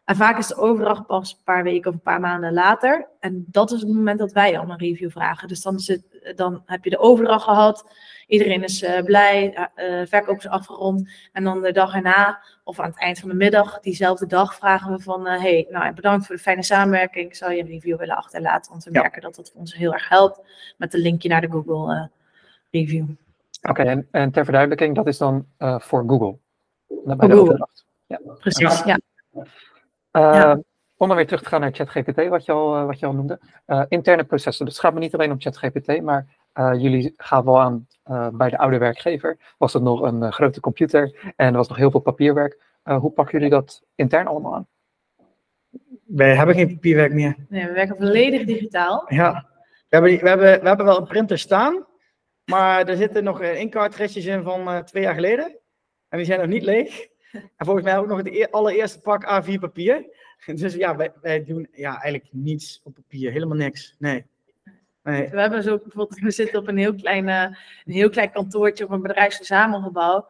En vaak is de overdracht pas een paar weken of een paar maanden later. En dat is het moment dat wij al een review vragen. Dus dan, zit, dan heb je de overdracht gehad. Iedereen is uh, blij. Uh, verkoop is afgerond. En dan de dag erna, of aan het eind van de middag, diezelfde dag, vragen we van... Uh, hey, nou, bedankt voor de fijne samenwerking. Zou je een review willen achterlaten? Want we ja. merken dat dat ons heel erg helpt. Met een linkje naar de Google review. Oké, okay, en, en, ter verduidelijking, dat is dan voor Google? Bij de Google. overdracht. Ja. Precies, ja. ja. Uh, Om dan weer terug te gaan naar ChatGPT, wat je al, uh, wat je al noemde. Uh, interne processen. Dus het gaat me niet alleen om ChatGPT, maar jullie gaan wel aan bij de oude werkgever. Was het nog een grote computer en er was nog heel veel papierwerk. hoe pakken jullie dat intern allemaal aan? wij hebben geen papierwerk meer. Nee, we werken volledig digitaal. Ja, we hebben, we hebben, we hebben wel een printer staan, maar er zitten nog inkaartretjes in van uh, twee jaar geleden. En die zijn nog niet leeg. En volgens mij ook nog het e-, allereerste pak A4 papier. Dus ja, wij, doen ja, eigenlijk niets op papier, helemaal niks. Nee. nee. We hebben zo bijvoorbeeld, we zitten op een heel klein, uh, een heel klein kantoortje op een bedrijfsverzamelgebouw.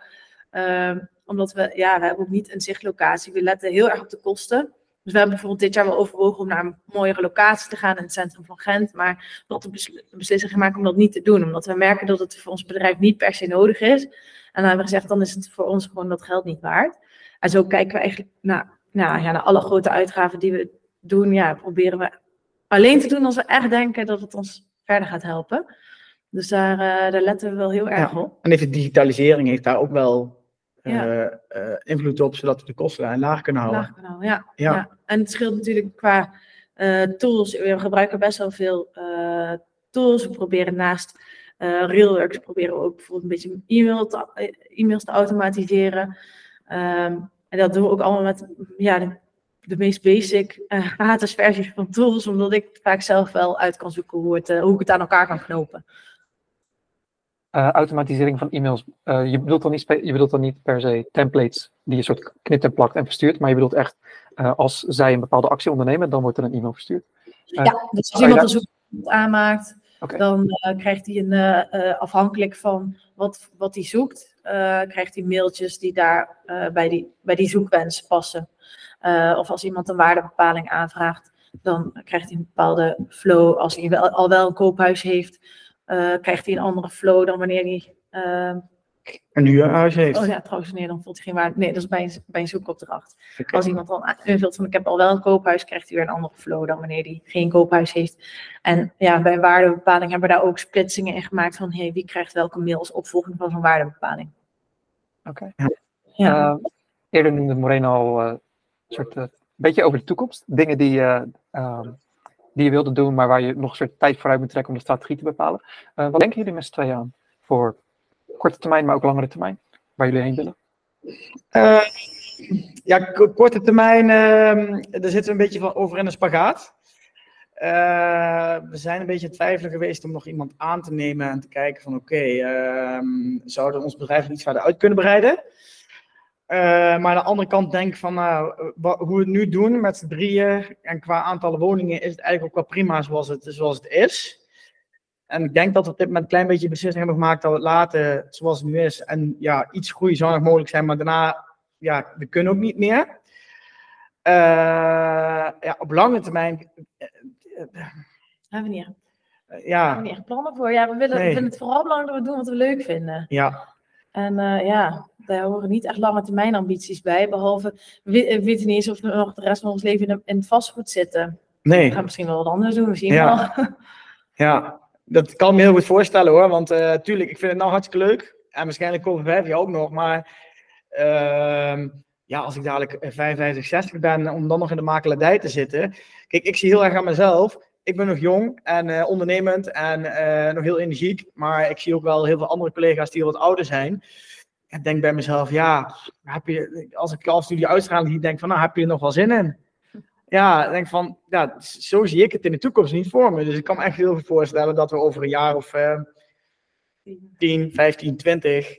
Uh, omdat we, ja, we hebben ook niet een zichtlocatie. We letten heel erg op de kosten. Dus we hebben bijvoorbeeld dit jaar wel overwogen om naar een mooiere locatie te gaan in het centrum van Gent. Maar tot de beslissing gemaakt om dat niet te doen. Omdat we merken dat het voor ons bedrijf niet per se nodig is. En dan hebben we gezegd, dan is het voor ons gewoon dat geld niet waard. En zo kijken we eigenlijk naar, nou, ja, naar alle grote uitgaven die we doen. Ja, proberen we alleen te doen als we echt denken dat het ons verder gaat helpen. Dus daar, uh, daar letten we wel heel erg op. En even digitalisering heeft daar ook wel ja. uh, invloed op, zodat we de kosten laag kunnen houden. Laag kunnen houden, ja. ja. En het scheelt natuurlijk qua uh, tools. We gebruiken best wel veel tools. We proberen naast Railworks proberen we ook bijvoorbeeld een beetje e-mail te, e-mails te automatiseren. Um, en dat doen we ook allemaal met ja, de, de meest basic gratis versies van tools, omdat ik vaak zelf wel uit kan zoeken hoe, het, hoe ik het aan elkaar kan knopen. Uh, automatisering van e-mails. Uh, je, bedoelt dan niet je bedoelt dan niet per se templates die je soort knipt en plakt en verstuurt, maar je bedoelt echt uh, als zij een bepaalde actie ondernemen, dan wordt er een e-mail verstuurd. ja, dus als iemand een zoekwoord aanmaakt, okay. dan krijgt hij een, afhankelijk van wat, wat hij zoekt, krijgt hij mailtjes die daar bij, die, bij die zoekwens passen. of als iemand een waardebepaling aanvraagt, dan krijgt hij een bepaalde flow. Als hij wel, al wel een koophuis heeft, krijgt hij een andere flow dan wanneer hij. Uh, een huurhuis heeft. Oh ja, trouwens, nee, dan voelt hij geen waarde. Nee, dat is bij een, bij een zoekopdracht. Okay. Als iemand dan invult van ik heb al wel een koophuis, krijgt hij weer een andere flow dan wanneer hij geen koophuis heeft. En ja, bij een waardebepaling hebben we daar ook splitsingen in gemaakt van hey, wie krijgt welke mail als opvolging van zo'n waardebepaling. Oké. Okay. Ja. Uh, eerder noemde Moreno al een soort een beetje over de toekomst. Dingen die die je wilde doen, maar waar je nog een soort tijd vooruit moet trekken om de strategie te bepalen. Uh, wat denken jullie met z'n tweeën aan? Voor korte termijn, maar ook langere termijn, waar jullie heen willen? Uh, ja, korte termijn, uh, daar zitten we een beetje van over in een spagaat. Uh, we zijn een beetje twijfelen geweest om nog iemand aan te nemen en te kijken van oké, ehm, zouden ons bedrijf iets verder uit kunnen breiden? Uh, maar aan de andere kant denk van nou, hoe we het nu doen met z'n drieën en qua aantallen woningen is het eigenlijk ook wel prima zoals het, zoals het is. En ik denk dat we op dit moment een klein beetje beslissing hebben gemaakt dat we het laten zoals het nu is. En ja, iets groei zou nog mogelijk zijn, maar daarna, ja, we kunnen ook niet meer. Uh, ja, op lange termijn. hebben we niet echt. Ja. Hebben we niet echt plannen voor. Ja, we, willen, nee. we vinden het vooral belangrijk dat we doen wat we leuk vinden. Ja. En ja, daar horen niet echt lange termijn ambities bij. Behalve, we, we weten niet eens of we nog de rest van ons leven in, in het vastgoed zitten. Nee. We gaan misschien wel wat anders doen, ja. wel. Ja, dat kan ik me heel goed voorstellen hoor. Want uh, tuurlijk, ik vind het nou hartstikke leuk. En waarschijnlijk over vijf jaar ook nog. Maar uh, ja, als ik dadelijk 55, 60 ben, om dan nog in de makelaardij te zitten. Kijk, ik zie heel erg aan mezelf. Ik ben nog jong en uh, ondernemend en nog heel energiek. Maar ik zie ook wel heel veel andere collega's die wat ouder zijn ik denk bij mezelf, ja, heb je, als ik als studie uitstraling denk van, nou, heb je er nog wel zin in? Ja, denk van, ja, zo zie ik het in de toekomst niet voor me. Dus ik kan me echt heel goed voorstellen dat we over een jaar of uh, 10, 15, 20,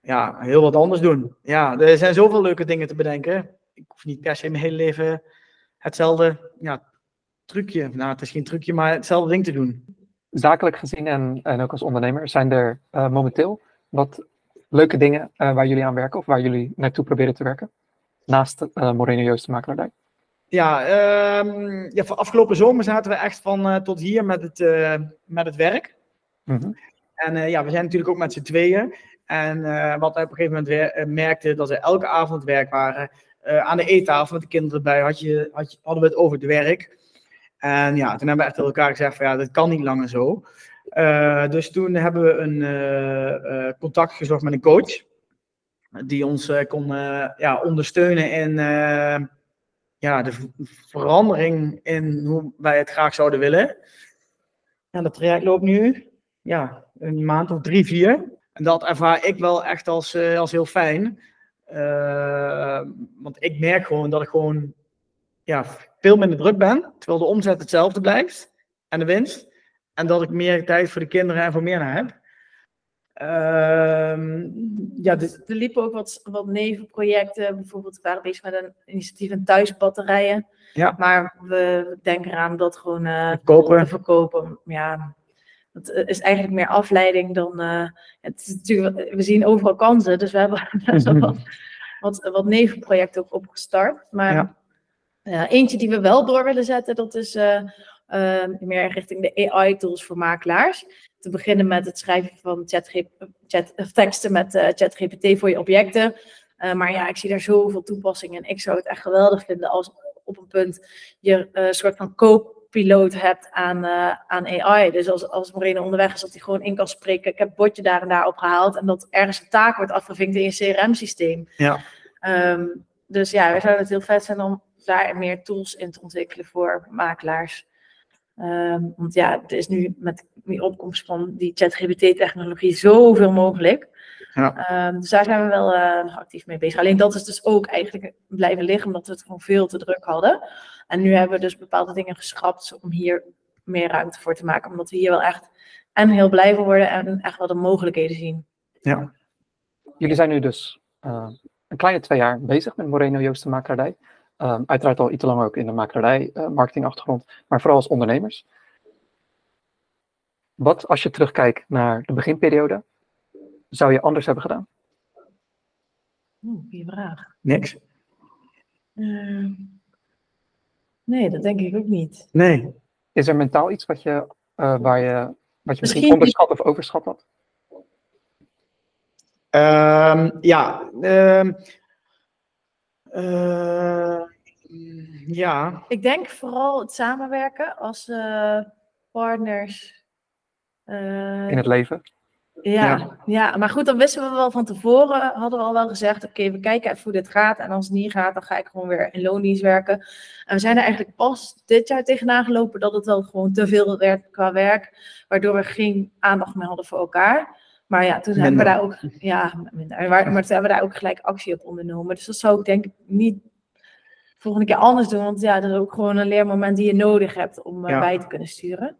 ja, heel wat anders doen. Ja, er zijn zoveel leuke dingen te bedenken. Ik hoef niet per se mijn hele leven hetzelfde, ja, trucje, nou, het is geen trucje, maar hetzelfde ding te doen. Zakelijk gezien en, en ook als ondernemer, zijn er uh, momenteel wat leuke dingen uh, waar jullie aan werken of waar jullie naartoe proberen te werken? Naast uh, Moreno Joost de makelaardij. Ja, um, ja, voor afgelopen zomer zaten we echt van uh, tot hier met het, met het werk. Mm -hmm. En ja, we zijn natuurlijk ook met z'n tweeën. En wat wij op een gegeven moment merkten, dat we elke avond werk waren. aan de eettafel met de kinderen erbij had je, had je, hadden we het over het werk. En ja, toen hebben we echt tegen elkaar gezegd van ja, dat kan niet langer zo. Uh, dus toen hebben we een uh, uh, contact gezocht met een coach. Die ons kon ja, ondersteunen in ja, de verandering in hoe wij het graag zouden willen. En dat traject loopt nu ja, een maand of drie, vier. En dat ervaar ik wel echt als, als heel fijn. want ik merk gewoon dat ik gewoon ja, veel minder druk ben, terwijl de omzet hetzelfde blijft en de winst. En dat ik meer tijd voor de kinderen en voor meer naar heb. Ehm, ja, dus... Er liepen ook wat, wat nevenprojecten. Bijvoorbeeld, we waren bezig met een initiatief in thuisbatterijen. Ja. Maar we denken eraan dat gewoon uh, verkopen. te verkopen. Ja, dat eh, is eigenlijk meer afleiding dan. Uh, het is natuurlijk, we zien overal kansen, dus we hebben wat, wat, wat nevenprojecten ook opgestart. Maar ja. eentje die we wel door willen zetten, dat is meer richting de AI-tools voor makelaars te beginnen met het schrijven van chat, chat, teksten met uh, ChatGPT voor je objecten. Uh, maar ja, ik zie daar zoveel toepassingen. En ik zou het echt geweldig vinden als op een punt je een uh, soort van co-piloot hebt aan, aan AI. Dus als, als Moreno onderweg is, dat hij gewoon in kan spreken. Ik heb bordje daar en daar opgehaald. En dat ergens een taak wordt afgevinkt in je CRM-systeem. Ja. Um, dus ja, we zouden het heel vet zijn om daar meer tools in te ontwikkelen voor makelaars. Um, want ja, er is nu met die opkomst van die ChatGPT-technologie zoveel mogelijk. Ja. Um, dus daar zijn we wel uh, actief mee bezig. Alleen dat is dus ook eigenlijk blijven liggen, omdat we het gewoon veel te druk hadden. En nu hebben we dus bepaalde dingen geschrapt om hier meer ruimte voor te maken. Omdat we hier wel echt en heel blij van worden en echt wel de mogelijkheden zien. Ja. Jullie zijn nu dus uh, een kleine twee jaar bezig met Moreno Joost de makelaardij. Um, uiteraard al iets langer ook in de makelaardij, uh, marketingachtergrond, maar vooral als ondernemers. Wat als je terugkijkt naar de beginperiode, zou je anders hebben gedaan? Oeh, goede vraag. Niks? Uh, nee, dat denk ik ook niet. Nee. Is er mentaal iets wat je, uh, waar je, wat je misschien, misschien onderschat of overschat had? Um, ja, um, uh, ja. Ik denk vooral het samenwerken als uh, partners. Uh, In het leven? Ja, ja, maar goed, dan wisten we wel van tevoren, hadden we al wel gezegd, oké, we kijken even hoe dit gaat. En als het niet gaat, dan ga ik gewoon weer in loondienst werken. En we zijn er eigenlijk pas dit jaar tegenaan gelopen dat het wel gewoon te veel werd qua werk, waardoor we geen aandacht meer hadden voor elkaar. Maar ja, toen hebben we daar ook, ja, minder. Maar, maar toen hebben we daar ook gelijk actie op ondernomen. Dus dat zou ik denk ik niet volgende keer anders doen. Want ja, dat is ook gewoon een leermoment die je nodig hebt om uh, bij te kunnen sturen.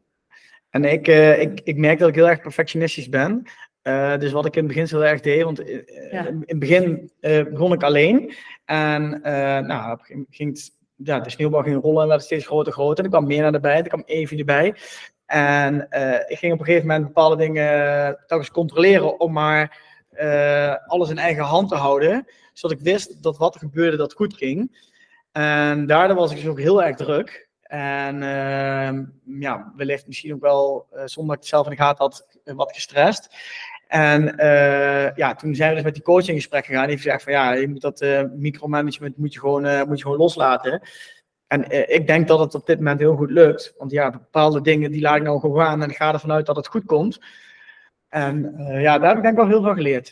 En ik, uh, ik, ik merk dat ik heel erg perfectionistisch ben. Uh, dus wat ik in het begin heel erg deed, want ja. in het begin begon ik alleen. En nou, ging het, ja, de sneeuwbal ging rollen en werd steeds groter groter. En er kwam meer naar erbij, er kwam Evie erbij. En ik ging op een gegeven moment bepaalde dingen telkens controleren om maar alles in eigen hand te houden. Zodat ik wist dat wat er gebeurde, dat goed ging. En daardoor was ik dus ook heel erg druk. En uh, ja, wellicht misschien ook wel, uh, zonder dat ik het zelf in de gaten had, uh, wat gestrest. En uh, ja, toen zijn we dus met die coach in gesprek gegaan. Die heeft gezegd van ja, je moet dat micromanagement moet je gewoon, moet je gewoon loslaten. En ik denk dat het op dit moment heel goed lukt. Want ja, bepaalde dingen die laat ik nou gewoon aan en ik ga ervan uit dat het goed komt. En ja, daar heb ik denk ik wel heel veel geleerd.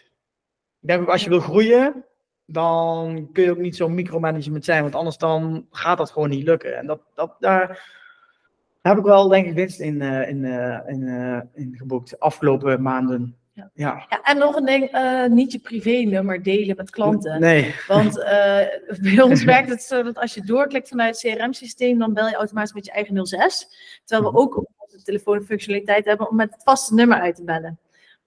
Ik denk ook als je wil groeien, dan kun je ook niet zo'n micromanagement zijn, want anders dan gaat dat gewoon niet lukken. En dat, dat, daar, heb ik wel, denk ik, winst in, uh, in, uh, in, uh, in geboekt de afgelopen maanden. Ja. Ja. ja. en nog een ding, niet je privé-nummer delen met klanten. Nee. Want bij ons werkt het zo dat als je doorklikt vanuit het CRM-systeem, dan bel je automatisch met je eigen 06. Terwijl we ook op onze telefoon een functionaliteit hebben om met het vaste nummer uit te bellen.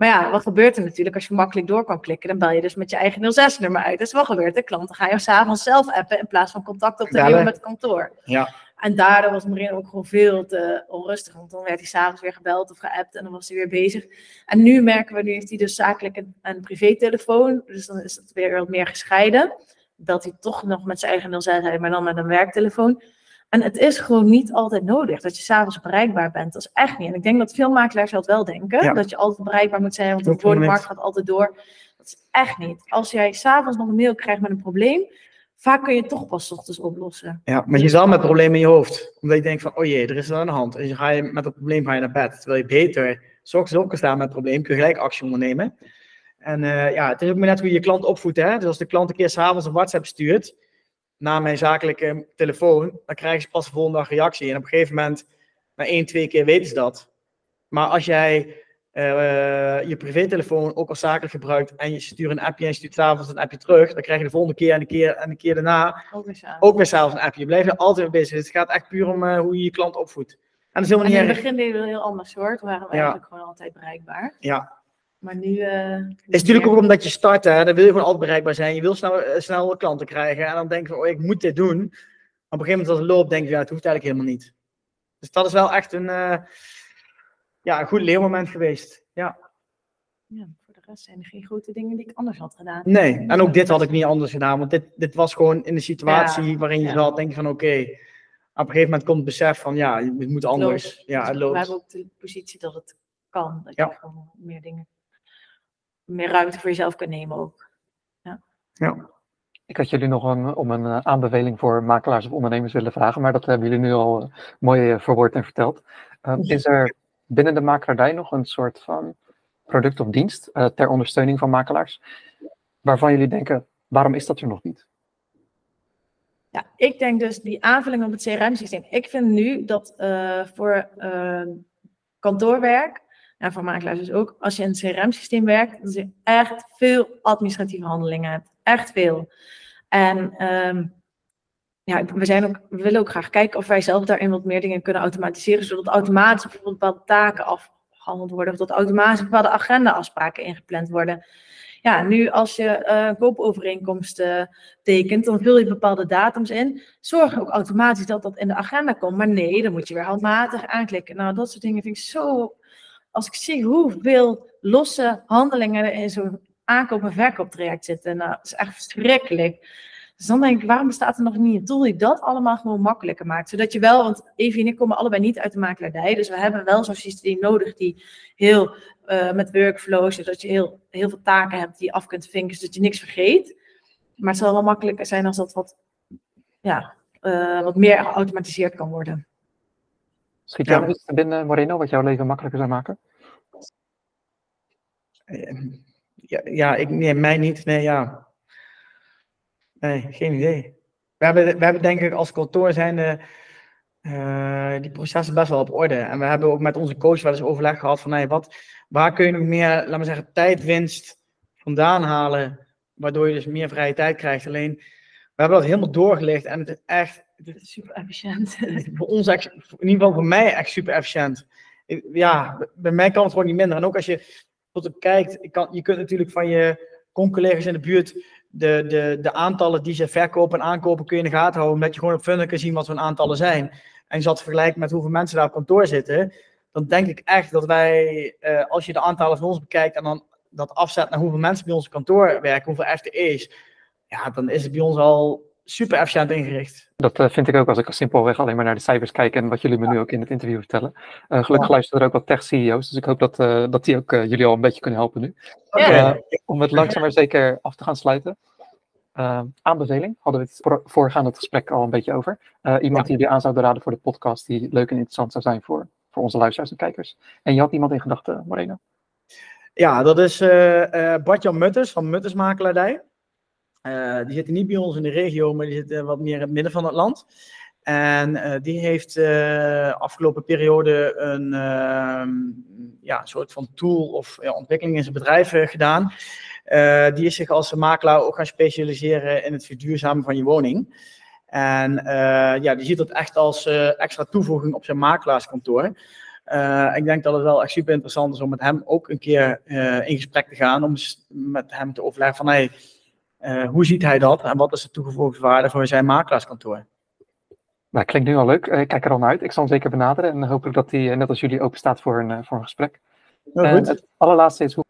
Maar ja, wat gebeurt er natuurlijk als je makkelijk door kan klikken? Dan bel je dus met je eigen 06-nummer uit. Dus wat gebeurt er? Klanten gaan je s'avonds zelf appen in plaats van contact op te nemen met het kantoor. Ja. En daardoor was Marino ook gewoon veel te onrustig. Want dan werd hij s'avonds weer gebeld of geappt en dan was hij weer bezig. En nu merken we, nu heeft hij dus zakelijk een, een privételefoon. Dus dan is het weer wat meer gescheiden. Belt hij toch nog met zijn eigen 06 uit, maar dan met een werktelefoon. En het is gewoon niet altijd nodig dat je s'avonds bereikbaar bent. Dat is echt niet. En ik denk dat veel makelaars dat wel denken. Dat je altijd bereikbaar moet zijn, want de woningmarkt gaat altijd door. Dat is echt niet. Als jij s'avonds nog een mail krijgt met een probleem, vaak kun je het toch pas ochtends oplossen. Ja, maar je zal met problemen in je hoofd. Omdat je denkt van, oh jee, er is er aan de hand. En dan ga je met dat probleem ga je naar bed. Terwijl je beter ochtends opgestaan met het probleem, kun je gelijk actie ondernemen. En uh, ja, het is ook maar net hoe je je klant opvoedt. Hè? Dus als de klant een keer s'avonds een WhatsApp stuurt, na mijn zakelijke telefoon, dan krijgen ze pas de volgende dag reactie. En op een gegeven moment, na één, twee keer weten ze dat. Maar als jij je privételefoon ook als zakelijk gebruikt en je stuurt een appje en je stuurt s'avonds een appje terug, dan krijg je de volgende keer en de keer en de keer daarna Ook weer samen. ook weer s'avonds een appje. Je blijft er altijd mee bezig. Het gaat echt puur om hoe je je klant opvoedt. En dat is helemaal En niet in het begin deden we heel anders hoor. Toen waren we Ja. eigenlijk gewoon altijd bereikbaar. Ja. Maar nu... eh, Het is natuurlijk ook omdat je start, hè, dan wil je gewoon altijd bereikbaar zijn. Je wil snel, eh, snel klanten krijgen. En dan denk je, oh, ik moet dit doen. Maar op een gegeven moment als het loopt, denk je, ja, het hoeft eigenlijk helemaal niet. Dus dat is wel echt een, eh, ja, een goed leermoment geweest. Ja. ja, voor de rest zijn er geen grote dingen die ik anders had gedaan. Nee, en ook dit had ik niet anders gedaan. Want dit, dit was gewoon in de situatie Ja, waarin je ja. zat, denk je van, oké. op een gegeven moment komt het besef van, ja, het moet anders. Ja, Dus het We loopt. hebben ook de positie dat het kan. Dat je gewoon meer dingen... Meer ruimte voor jezelf kunt nemen ook. Ja. Ik had jullie nog een, om een eh, aanbeveling voor makelaars of ondernemers willen vragen, maar dat hebben jullie nu al eh, mooi eh, verwoord en verteld. Eh, is er binnen de makelaardij nog een soort van product of dienst ter ondersteuning van makelaars, waarvan jullie denken, waarom is dat er nog niet? Ja, ik denk dus die aanvulling op het CRM-systeem. Ik vind nu dat voor kantoorwerk, en voor makelaars dus ook, als je in een CRM-systeem werkt, dat je echt veel administratieve handelingen hebt. Echt veel. En ehm, ja, we, zijn ook, we willen ook graag kijken of wij zelf daarin wat meer dingen kunnen automatiseren, zodat automatisch bijvoorbeeld bepaalde taken afgehandeld worden, of dat automatisch bepaalde agenda-afspraken ingepland worden. Ja, nu als je eh, een koopovereenkomst eh, tekent, dan vul je bepaalde datums in. Zorg ook automatisch dat dat in de agenda komt. Maar nee, dan moet je weer handmatig aanklikken. Nou, dat soort dingen vind ik zo. Als ik zie hoeveel losse handelingen in zo'n aankoop- en verkooptraject zitten, nou, dat is echt verschrikkelijk. Dus dan denk ik, waarom bestaat er nog niet een tool die dat allemaal gewoon makkelijker maakt? Zodat je wel, want Evie en ik komen allebei niet uit de makelaardij, dus we hebben wel zo'n systeem nodig die heel eh, met workflows, zodat je heel, heel veel taken hebt die je af kunt vinken, zodat je niks vergeet. Maar het zal wel makkelijker zijn als dat wat, ja, eh, wat meer geautomatiseerd kan worden. Schiet jou Ja. nog iets te binnen, Moreno, wat jouw leven makkelijker zou maken? Eh, Ja, ja ik, nee, mij niet. Nee, ja. Nee, geen idee. We hebben, we hebben denk ik als kantoor zijn die processen best wel op orde. En we hebben ook met onze coach wel eens overleg gehad van hey, wat, waar kun je nog meer, laten we zeggen, tijdwinst vandaan halen, waardoor je dus meer vrije tijd krijgt. Alleen, we hebben dat helemaal doorgelicht en het is echt, Het is super efficiënt. voor ons, echt, in ieder geval voor mij, echt super efficiënt. Ja, bij mij kan het gewoon niet minder. En ook als je tot op kijkt, kan, je kunt natuurlijk van je con-collega's in de buurt de, de, de aantallen die ze verkopen en aankopen kun je in de gaten houden, omdat je gewoon op Funnel kan zien wat zo'n aantallen zijn. En je zat vergelijken met hoeveel mensen daar op kantoor zitten, dan denk ik echt dat wij, eh, als je de aantallen van ons bekijkt en dan dat afzet naar hoeveel mensen bij ons op kantoor werken, hoeveel FTE's, ja, dan is het bij ons al super efficiënt ingericht. Dat eh, vind ik ook als ik simpelweg alleen maar naar de cijfers kijk en wat jullie me nu ook in het interview vertellen. Eh, gelukkig luisteren er ook wat tech-CEO's, dus ik hoop dat, eh, dat die ook jullie al een beetje kunnen helpen nu. Ja. Om het langzaam maar zeker af te gaan sluiten. Aanbeveling, hadden we het voor, voorgaande het gesprek al een beetje over. Eh, iemand die jullie aan zouden raden voor de podcast, die leuk en interessant zou zijn voor, voor onze luisteraars en kijkers. En je had iemand in gedachten, Moreno? Ja, dat is eh eh Bartjan Mutters van Mutters Makelaardij. Eh, die zitten niet bij ons in de regio, maar die zitten wat meer in het midden van het land. En eh, die heeft eh afgelopen periode een ehm, ja, soort van tool of ja, ontwikkeling in zijn bedrijf gedaan. Die is zich als makelaar ook gaan specialiseren in het verduurzamen van je woning. En ja, die ziet dat echt als extra toevoeging op zijn makelaarskantoor. Eh, ik denk dat het wel echt super interessant is om met hem ook een keer in gesprek te gaan. Om met hem te overleggen van hey, eh, hoe ziet hij dat en wat is de toegevoegde waarde voor zijn makelaarskantoor. Nou, klinkt nu al leuk. Eh, ik kijk er al naar uit. Ik zal hem zeker benaderen en hopelijk dat hij, eh, net als jullie, open staat voor een, voor een gesprek. Nou, En goed. het allerlaatste is hoe.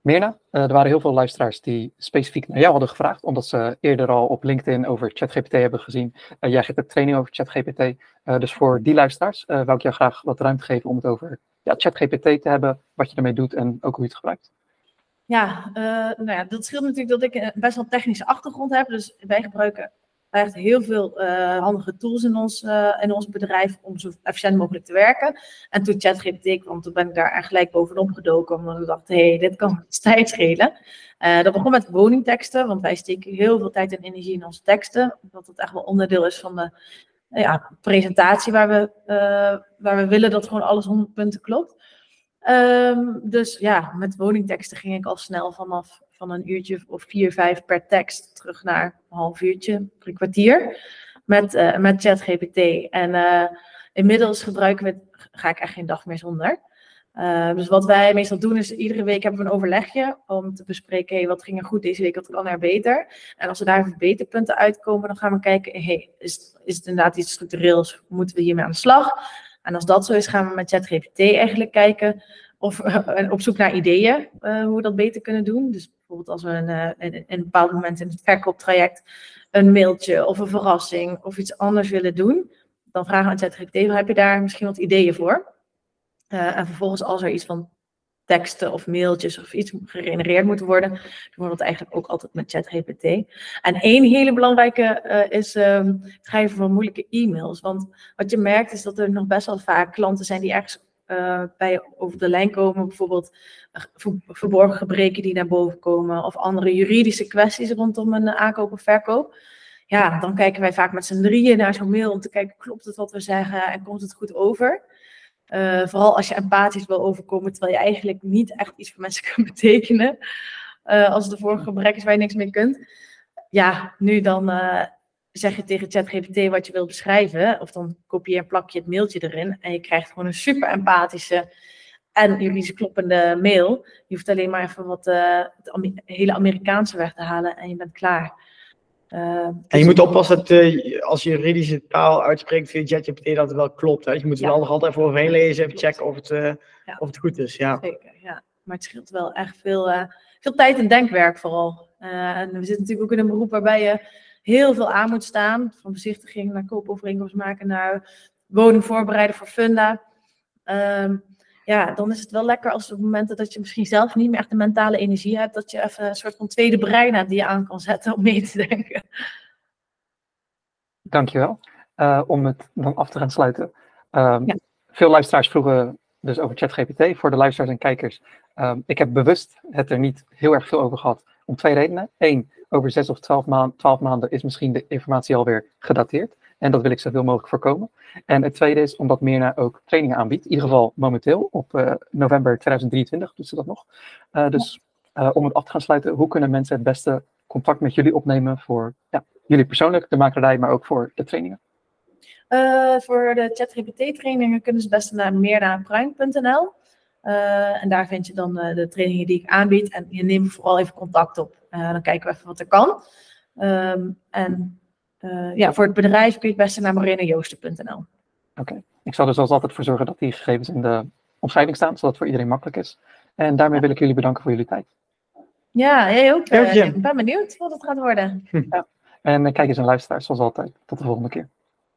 Mirna, er waren heel veel luisteraars die specifiek naar jou hadden gevraagd, omdat ze eerder al op LinkedIn over ChatGPT hebben gezien. Jij geeft ook training over ChatGPT. Dus voor die luisteraars uh, wou ik jou graag wat ruimte geven om het over ja, ChatGPT te hebben, wat je ermee doet en ook hoe je het gebruikt. Ja, uh, nou ja, dat scheelt natuurlijk dat ik best wel technische achtergrond heb. Dus wij gebruiken echt heel veel uh, handige tools in ons, uh, in ons bedrijf om zo efficiënt mogelijk te werken. En toen ChatGPT kwam, toen ben ik daar gelijk bovenop gedoken, omdat ik dacht, hé, hey, dit kan tijd schelen. Uh, dat begon met woningteksten, want wij steken heel veel tijd en energie in onze teksten, omdat het echt wel onderdeel is van de ja, presentatie waar we, waar we willen dat gewoon alles 100 punten klopt. Ehm, dus ja, met woningteksten ging ik al snel vanaf van een uurtje of vier, vijf per tekst terug naar een half uurtje, drie kwartier met, uh, met ChatGPT. En uh, inmiddels gebruiken we ga ik echt geen dag meer zonder. Uh, dus wat wij meestal doen is, iedere week hebben we een overlegje om te bespreken, hey, wat ging er goed deze week, wat kan er beter? En als er daar verbeterpunten uitkomen, dan gaan we kijken, hey, is, is het inderdaad iets structureels, moeten we hiermee aan de slag? En als dat zo is, gaan we met ChatGPT eigenlijk kijken of op zoek naar ideeën hoe we dat beter kunnen doen. Dus bijvoorbeeld als we een, in, in een bepaald moment in het verkooptraject een mailtje of een verrassing of iets anders willen doen, dan vragen we aan ChatGPT, heb je daar misschien wat ideeën voor? En vervolgens als er iets van teksten of mailtjes of iets gegenereerd moet worden, doen we dat eigenlijk ook altijd met ChatGPT. En één hele belangrijke uh, is het schrijven van moeilijke e-mails. Want wat je merkt is dat er nog best wel vaak klanten zijn die ergens uh, bij over de lijn komen, bijvoorbeeld verborgen gebreken die naar boven komen, of andere juridische kwesties rondom een aankoop of verkoop. Ja, dan kijken wij vaak met z'n drieën naar zo'n mail om te kijken, klopt het wat we zeggen en komt het goed over? Uh, vooral als je empathisch wil overkomen, terwijl je eigenlijk niet echt iets voor mensen kunt betekenen. Uh, als het ervoor gebrek is waar je niks mee kunt. Ja, nu dan uh, zeg je tegen ChatGPT wat je wilt beschrijven. Of dan kopieer en plak je het mailtje erin. En je krijgt gewoon een super empathische en juridisch kloppende mail. Je hoeft alleen maar even wat het hele Amerikaanse weg te halen en je bent klaar. Uh, en je moet oppassen dat uh, als je juridische taal uitspreekt via ChatGPT dat het wel klopt. Hè? Je moet er ja. wel nog altijd even overheen lezen, even checken of het, ja. of het goed is. Ja. Zeker, ja. Maar het scheelt wel echt veel, veel tijd en denkwerk vooral. en we zitten natuurlijk ook in een beroep waarbij je heel veel aan moet staan. Van bezichtiging naar koopovereenkomst maken naar woning voorbereiden voor funda. Um, ja, dan is het wel lekker als op momenten dat je misschien zelf niet meer echt de mentale energie hebt, dat je even een soort van tweede brein hebt die je aan kan zetten om mee te denken. Dankjewel. Uh, om het dan af te gaan sluiten. Um, ja. Veel luisteraars vroegen dus over ChatGPT. Voor de luisteraars en kijkers. Um, ik heb bewust het er niet heel erg veel over gehad. Om twee redenen. Eén, over zes of twaalf, maand, twaalf maanden is misschien de informatie alweer gedateerd. En dat wil ik zoveel mogelijk voorkomen. En het tweede is omdat Mirna ook trainingen aanbiedt. In ieder geval momenteel op uh, november 2023 doet ze dat nog. Uh, dus uh, om het af te gaan sluiten, hoe kunnen mensen het beste contact met jullie opnemen voor ja, jullie persoonlijk, de makerij, maar ook voor de trainingen? voor de ChatGPT trainingen kunnen ze het beste naar meernapruin.nl. en daar vind je dan de trainingen die ik aanbied. En je neemt vooral even contact op. dan kijken we even wat er kan. Um, en uh, ja, voor het bedrijf kun je het beste naar morenojoosten.nl. Oké, okay. ik zal er zoals altijd voor zorgen dat die gegevens in de omschrijving staan, zodat het voor iedereen makkelijk is. En daarmee ja. wil ik jullie bedanken voor jullie tijd. Ja, jij ook. Uh, ik ben benieuwd wat het gaat worden. Ja. En kijk eens en luisteraars, zoals altijd. Tot de volgende keer.